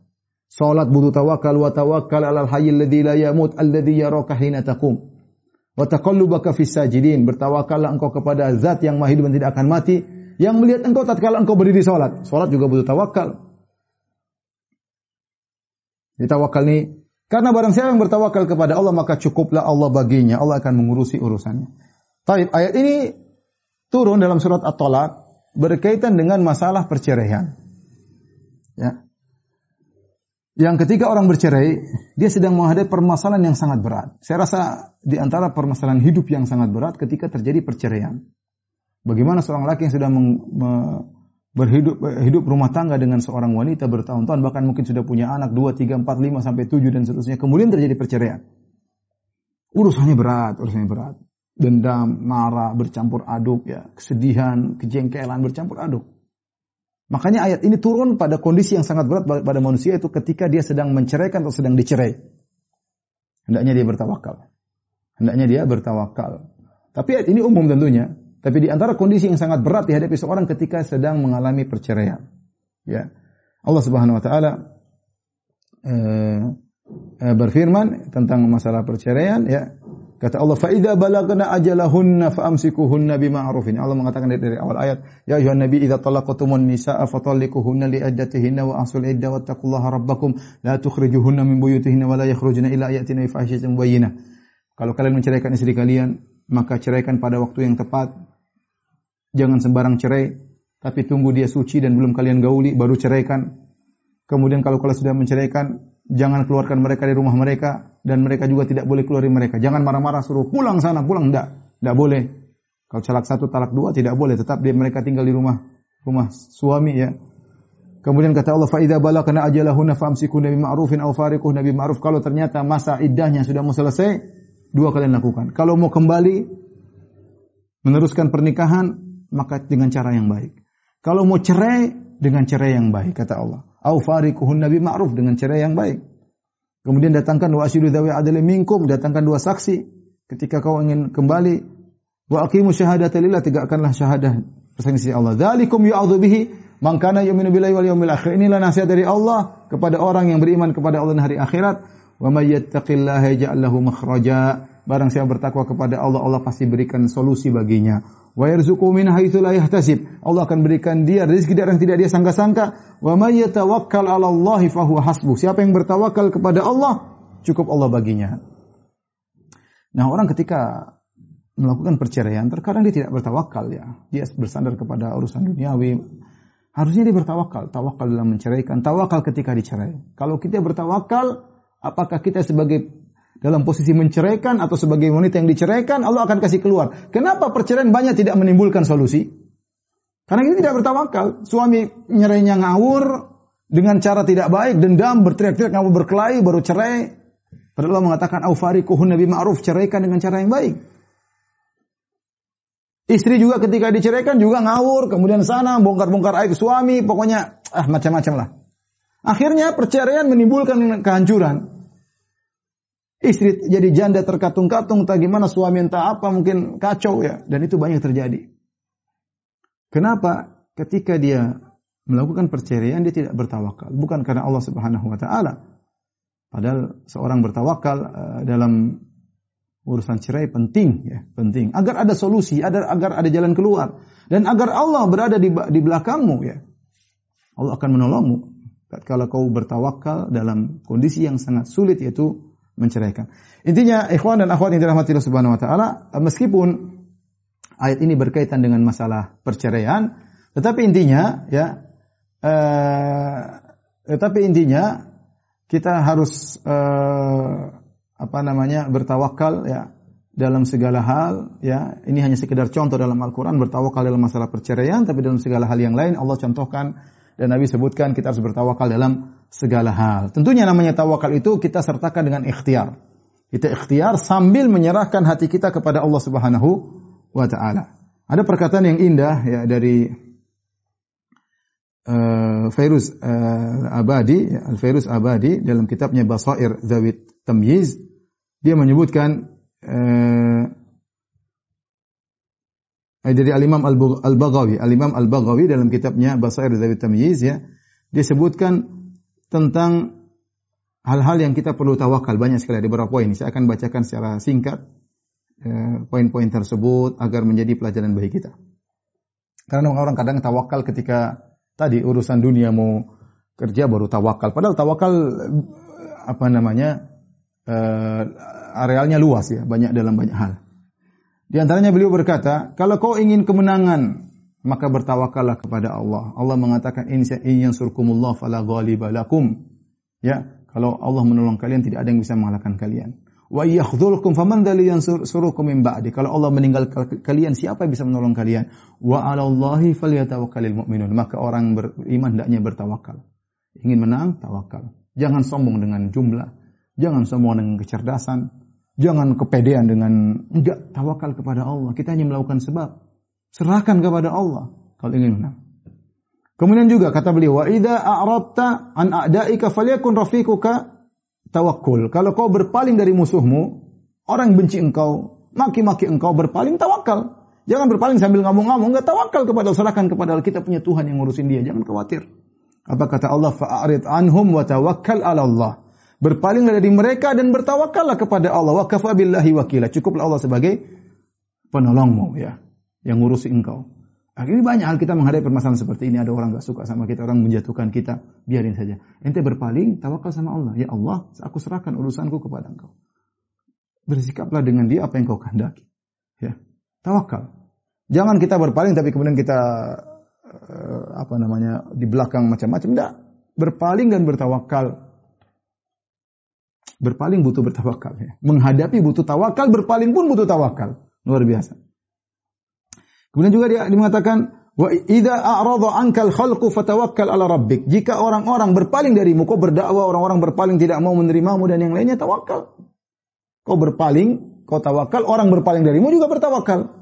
Salat butuh tawakal wa tawakkal alal hayyil ladzi la yamut alladzi yaraka hina taqum. Wa taqallubaka fis sajidin. Bertawakallah engkau kepada zat yang maha hidup dan tidak akan mati, yang melihat engkau tatkala engkau berdiri salat. Salat juga butuh tawakal. Ditawakal nih karena barang siapa yang bertawakal kepada Allah maka cukuplah Allah baginya. Allah akan mengurusi urusannya. Taib ayat ini turun dalam surat At-Talaq berkaitan dengan masalah perceraian. Ya. Yang ketika orang bercerai, dia sedang menghadapi permasalahan yang sangat berat. Saya rasa di antara permasalahan hidup yang sangat berat ketika terjadi perceraian. Bagaimana seorang laki yang sudah berhidup hidup rumah tangga dengan seorang wanita bertahun-tahun, bahkan mungkin sudah punya anak 2, 3, 4, 5, sampai 7 dan seterusnya. Kemudian terjadi perceraian. Urusannya berat, urusannya berat. Dendam, marah, bercampur aduk, ya, kesedihan, kejengkelan, bercampur aduk. Makanya ayat ini turun pada kondisi yang sangat berat pada manusia itu ketika dia sedang menceraikan atau sedang dicerai. Hendaknya dia bertawakal. Hendaknya dia bertawakal. Tapi ayat ini umum tentunya. Tapi di antara kondisi yang sangat berat dihadapi seorang ketika sedang mengalami perceraian. Ya. Allah Subhanahu wa taala eh, eh, berfirman tentang masalah perceraian ya Kata Allah, "Fa balagna ajalahunna fa'amsikuhunna bima'rufin." Allah mengatakan dari, dari awal ayat, "Ya ayuhan nabi idza talaqtumun nisaa fatalliquhunna li iddatihinna wa ahsul iddah wattaqullaha rabbakum la tukhrijuhunna min buyutihinna wa la yakhrujna illa yatina bi fahishatin mubayyinah." Kalau kalian menceraikan istri kalian, maka ceraikan pada waktu yang tepat. Jangan sembarang cerai, tapi tunggu dia suci dan belum kalian gauli baru ceraikan. Kemudian kalau kalian sudah menceraikan, Jangan keluarkan mereka dari rumah mereka dan mereka juga tidak boleh keluar dari mereka. Jangan marah-marah suruh pulang sana, pulang enggak. Enggak boleh. Kalau talak satu, talak dua tidak boleh. Tetap dia mereka tinggal di rumah rumah suami ya. Kemudian kata Allah, "Fa idza balagna ajalahunna famsikun nabi ma'rufin aw fariquh nabi ma'ruf." Kalau ternyata masa iddahnya sudah mau selesai, dua kalian lakukan. Kalau mau kembali meneruskan pernikahan, maka dengan cara yang baik. Kalau mau cerai, dengan cerai yang baik, kata Allah au fariquhun nabi ma'ruf dengan cara yang baik. Kemudian datangkan wa asyidu dawi adli minkum, datangkan dua saksi ketika kau ingin kembali wa aqimu syahadata lillah tegakkanlah syahadah persaksi Allah. Dzalikum yu'adzu bihi man kana yu'minu billahi wal yawmil akhir. Inilah nasihat dari Allah kepada orang yang beriman kepada Allah dan hari akhirat. Wa may yattaqillaha yaj'al lahu makhraja. Barang siapa bertakwa kepada Allah, Allah pasti berikan solusi baginya wa yarzuqu min haitsu la yahtasib. Allah akan berikan dia rezeki dari yang tidak dia sangka-sangka. Wa may yatawakkal 'ala Allah fa huwa hasbuh. Siapa yang bertawakal kepada Allah, cukup Allah baginya. Nah, orang ketika melakukan perceraian, terkadang dia tidak bertawakal ya. Dia bersandar kepada urusan duniawi. Harusnya dia bertawakal, tawakal dalam menceraikan, tawakal ketika dicerai. Kalau kita bertawakal, apakah kita sebagai dalam posisi menceraikan atau sebagai wanita yang diceraikan, Allah akan kasih keluar. Kenapa perceraian banyak tidak menimbulkan solusi? Karena ini tidak bertawakal. Suami nyerainya ngawur dengan cara tidak baik, dendam, berteriak-teriak, ngawur berkelahi, baru cerai. Padahal Allah mengatakan, Aufariquhun Nabi Ma'ruf, ceraikan dengan cara yang baik. Istri juga ketika diceraikan juga ngawur, kemudian sana bongkar-bongkar aib suami, pokoknya ah macam-macam lah. Akhirnya perceraian menimbulkan kehancuran. Istri jadi janda terkatung-katung, tak gimana suami entah apa, mungkin kacau ya. Dan itu banyak terjadi. Kenapa? Ketika dia melakukan perceraian, dia tidak bertawakal. Bukan karena Allah subhanahu wa ta'ala. Padahal seorang bertawakal uh, dalam urusan cerai penting ya, penting. Agar ada solusi, agar agar ada jalan keluar dan agar Allah berada di di belakangmu ya. Allah akan menolongmu kalau kau bertawakal dalam kondisi yang sangat sulit yaitu menceraikan. Intinya ikhwan dan akhwat yang dirahmati Allah Subhanahu wa taala, meskipun ayat ini berkaitan dengan masalah perceraian, tetapi intinya ya eh, tetapi intinya kita harus eh, apa namanya bertawakal ya dalam segala hal ya ini hanya sekedar contoh dalam Al-Qur'an bertawakal dalam masalah perceraian tapi dalam segala hal yang lain Allah contohkan dan Nabi sebutkan kita harus bertawakal dalam segala hal. Tentunya namanya tawakal itu kita sertakan dengan ikhtiar. Kita ikhtiar sambil menyerahkan hati kita kepada Allah Subhanahu wa taala. Ada perkataan yang indah ya dari uh, Fairuz uh, Abadi, ya, Al-Fairuz Abadi dalam kitabnya Basair Zawid Tamyiz, dia menyebutkan uh, dari Al-Imam Al-Baghawi. Al-Imam Al-Baghawi dalam kitabnya Basair dari Tamyiz ya, dia sebutkan tentang hal-hal yang kita perlu tawakal banyak sekali ada beberapa poin. Saya akan bacakan secara singkat eh, poin-poin tersebut agar menjadi pelajaran bagi kita. Karena orang kadang tawakal ketika tadi urusan dunia mau kerja baru tawakal. Padahal tawakal apa namanya uh, arealnya luas ya, banyak dalam banyak hal. Di antaranya beliau berkata, kalau kau ingin kemenangan, maka bertawakallah kepada Allah. Allah mengatakan, in yansurkumullah fala ghaliba lakum. Ya, kalau Allah menolong kalian tidak ada yang bisa mengalahkan kalian. Wa yakhdhulkum faman dzali yansurukum min ba'di. Kalau Allah meninggal kalian, siapa yang bisa menolong kalian? Wa 'ala Allahi falyatawakkalul mu'minun. Maka orang beriman hendaknya bertawakal. Ingin menang, tawakal. Jangan sombong dengan jumlah, jangan sombong dengan kecerdasan, Jangan kepedean dengan enggak tawakal kepada Allah. Kita hanya melakukan sebab. Serahkan kepada Allah kalau ingin menang. Kemudian juga kata beliau, "Wa idza a'radta an a'daika falyakun rafiquka tawakkul." Kalau kau berpaling dari musuhmu, orang benci engkau, maki-maki engkau berpaling tawakal. Jangan berpaling sambil ngomong-ngomong, enggak tawakal kepada serahkan kepada Allah. Kita punya Tuhan yang ngurusin dia, jangan khawatir. Apa kata Allah? Fa'arid anhum wa tawakkal 'ala Allah. Berpalinglah dari mereka dan bertawakallah kepada Allah. Wa kafa billahi wakila. Cukuplah Allah sebagai penolongmu ya. Yang ngurusi engkau. Akhirnya banyak hal kita menghadapi permasalahan seperti ini. Ada orang gak suka sama kita, orang menjatuhkan kita. Biarin saja. Ente berpaling, tawakal sama Allah. Ya Allah, aku serahkan urusanku kepada engkau. Bersikaplah dengan dia apa yang kau kehendaki. Ya. Tawakal. Jangan kita berpaling tapi kemudian kita uh, apa namanya di belakang macam-macam. Tidak. Berpaling dan bertawakal Berpaling butuh bertawakal. Ya. Menghadapi butuh tawakal, berpaling pun butuh tawakal. Luar biasa. Kemudian juga dia, dia mengatakan, Wa idza a'rada ankal khalqu fatawakkal ala rabbik. Jika orang-orang berpaling darimu, kau berdakwah, orang-orang berpaling tidak mau menerimamu dan yang lainnya tawakal. Kau berpaling, kau tawakal, orang berpaling darimu juga bertawakal.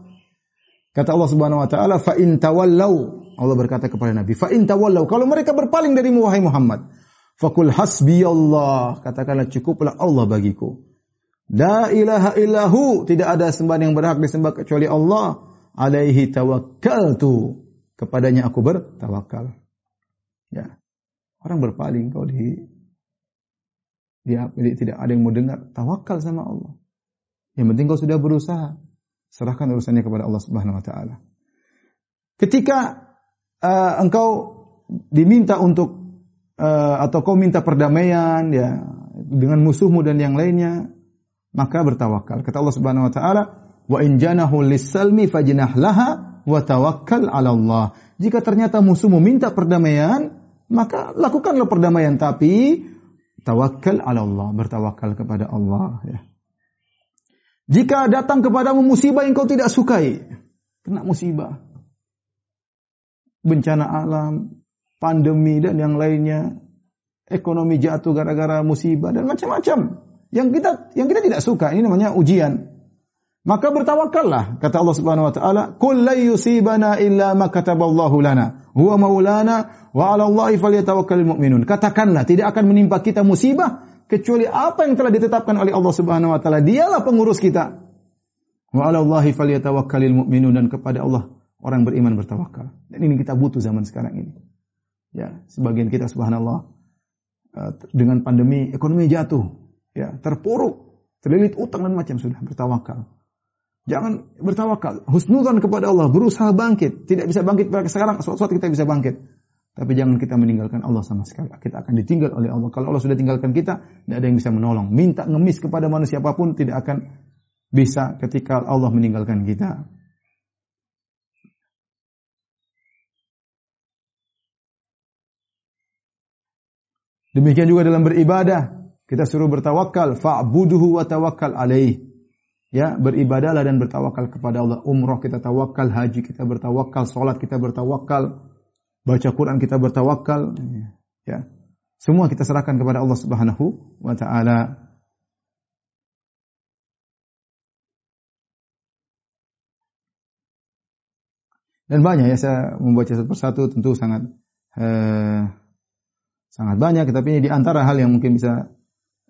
Kata Allah Subhanahu wa taala, "Fa in tawallau." Allah berkata kepada Nabi, "Fa in tawallau." Kalau mereka berpaling darimu wahai Muhammad, Fakul hasbi Allah. Katakanlah cukuplah Allah bagiku. La ilaha illahu. Tidak ada sembahan yang berhak disembah kecuali Allah. Alaihi tawakkaltu. Kepadanya aku bertawakal. Ya. Orang berpaling kalau di dia tidak ada yang mau dengar, tawakal sama Allah. Yang penting kau sudah berusaha, serahkan urusannya kepada Allah Subhanahu wa taala. Ketika uh, engkau diminta untuk uh, atau kau minta perdamaian ya dengan musuhmu dan yang lainnya, maka bertawakal. Kata Allah Subhanahu wa taala, "Wa in janahu lis-salmi fajnah laha wa tawakkal 'ala Allah." Jika ternyata musuhmu minta perdamaian, maka lakukanlah perdamaian tapi tawakal 'ala Allah, bertawakal kepada Allah ya. Jika datang kepadamu musibah yang kau tidak sukai, kena musibah, bencana alam, pandemi dan yang lainnya, ekonomi jatuh gara-gara musibah dan macam-macam. Yang kita yang kita tidak suka ini namanya ujian. Maka bertawakallah kata Allah Subhanahu wa taala, "Qul la yusibana illa ma kataballahu lana, huwa maulana wa 'ala Allahi falyatawakkalul mu'minun." Katakanlah tidak akan menimpa kita musibah kecuali apa yang telah ditetapkan oleh Allah Subhanahu wa taala. Dialah pengurus kita. Wa 'ala Allahi falyatawakkalul mu'minun dan kepada Allah orang beriman bertawakal. Dan ini kita butuh zaman sekarang ini. Ya, sebagian kita subhanallah eh, dengan pandemi ekonomi jatuh, ya, terpuruk, terlilit utang dan macam sudah bertawakal. Jangan bertawakal, husnudzon kepada Allah, berusaha bangkit. Tidak bisa bangkit sekarang, suatu saat kita bisa bangkit. Tapi jangan kita meninggalkan Allah sama sekali. Kita akan ditinggal oleh Allah. Kalau Allah sudah tinggalkan kita, tidak ada yang bisa menolong. Minta ngemis kepada manusia apa pun tidak akan bisa ketika Allah meninggalkan kita. Demikian juga dalam beribadah, kita suruh bertawakal, fa'buduhu wa tawakkal alaih. Ya, beribadahlah dan bertawakal kepada Allah. Umroh kita tawakal, haji kita bertawakal, salat kita bertawakal, baca Quran kita bertawakal, ya. Semua kita serahkan kepada Allah Subhanahu wa taala. Dan banyak ya saya membaca satu persatu tentu sangat eh, sangat banyak tapi ini di antara hal yang mungkin bisa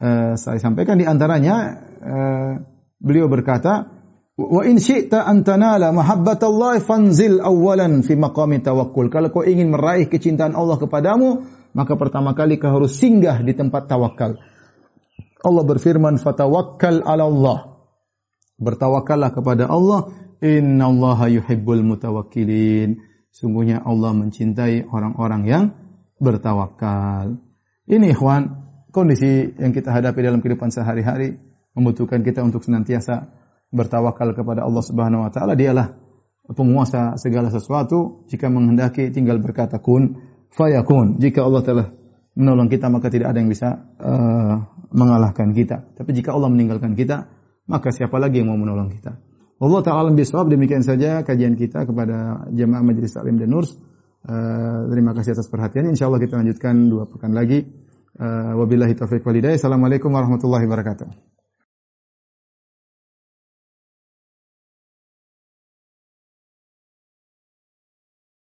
eh, saya sampaikan di antaranya eh, beliau berkata Wa in syi'ta an tanala mahabbatallahi fanzil awalan fi maqami tawakkul. Kalau kau ingin meraih kecintaan Allah kepadamu, maka pertama kali kau harus singgah di tempat tawakal. Allah berfirman, "Fatawakkal 'ala Allah." Bertawakallah kepada Allah, "Innallaha yuhibbul mutawakkilin." Sungguhnya Allah mencintai orang-orang yang bertawakal. Ini ikhwan, kondisi yang kita hadapi dalam kehidupan sehari-hari membutuhkan kita untuk senantiasa bertawakal kepada Allah Subhanahu wa taala. Dialah penguasa segala sesuatu. Jika menghendaki tinggal berkata kun fayakun. Jika Allah telah menolong kita maka tidak ada yang bisa uh, mengalahkan kita. Tapi jika Allah meninggalkan kita maka siapa lagi yang mau menolong kita? Allah taala bisawab. Demikian saja kajian kita kepada jemaah majelis taklim dan nurs. Uh, terima kasih atas perhatian insyaallah kita lanjutkan dua pekan lagi. Uh, wabillahi taufik walhidayah assalamualaikum warahmatullahi wabarakatuh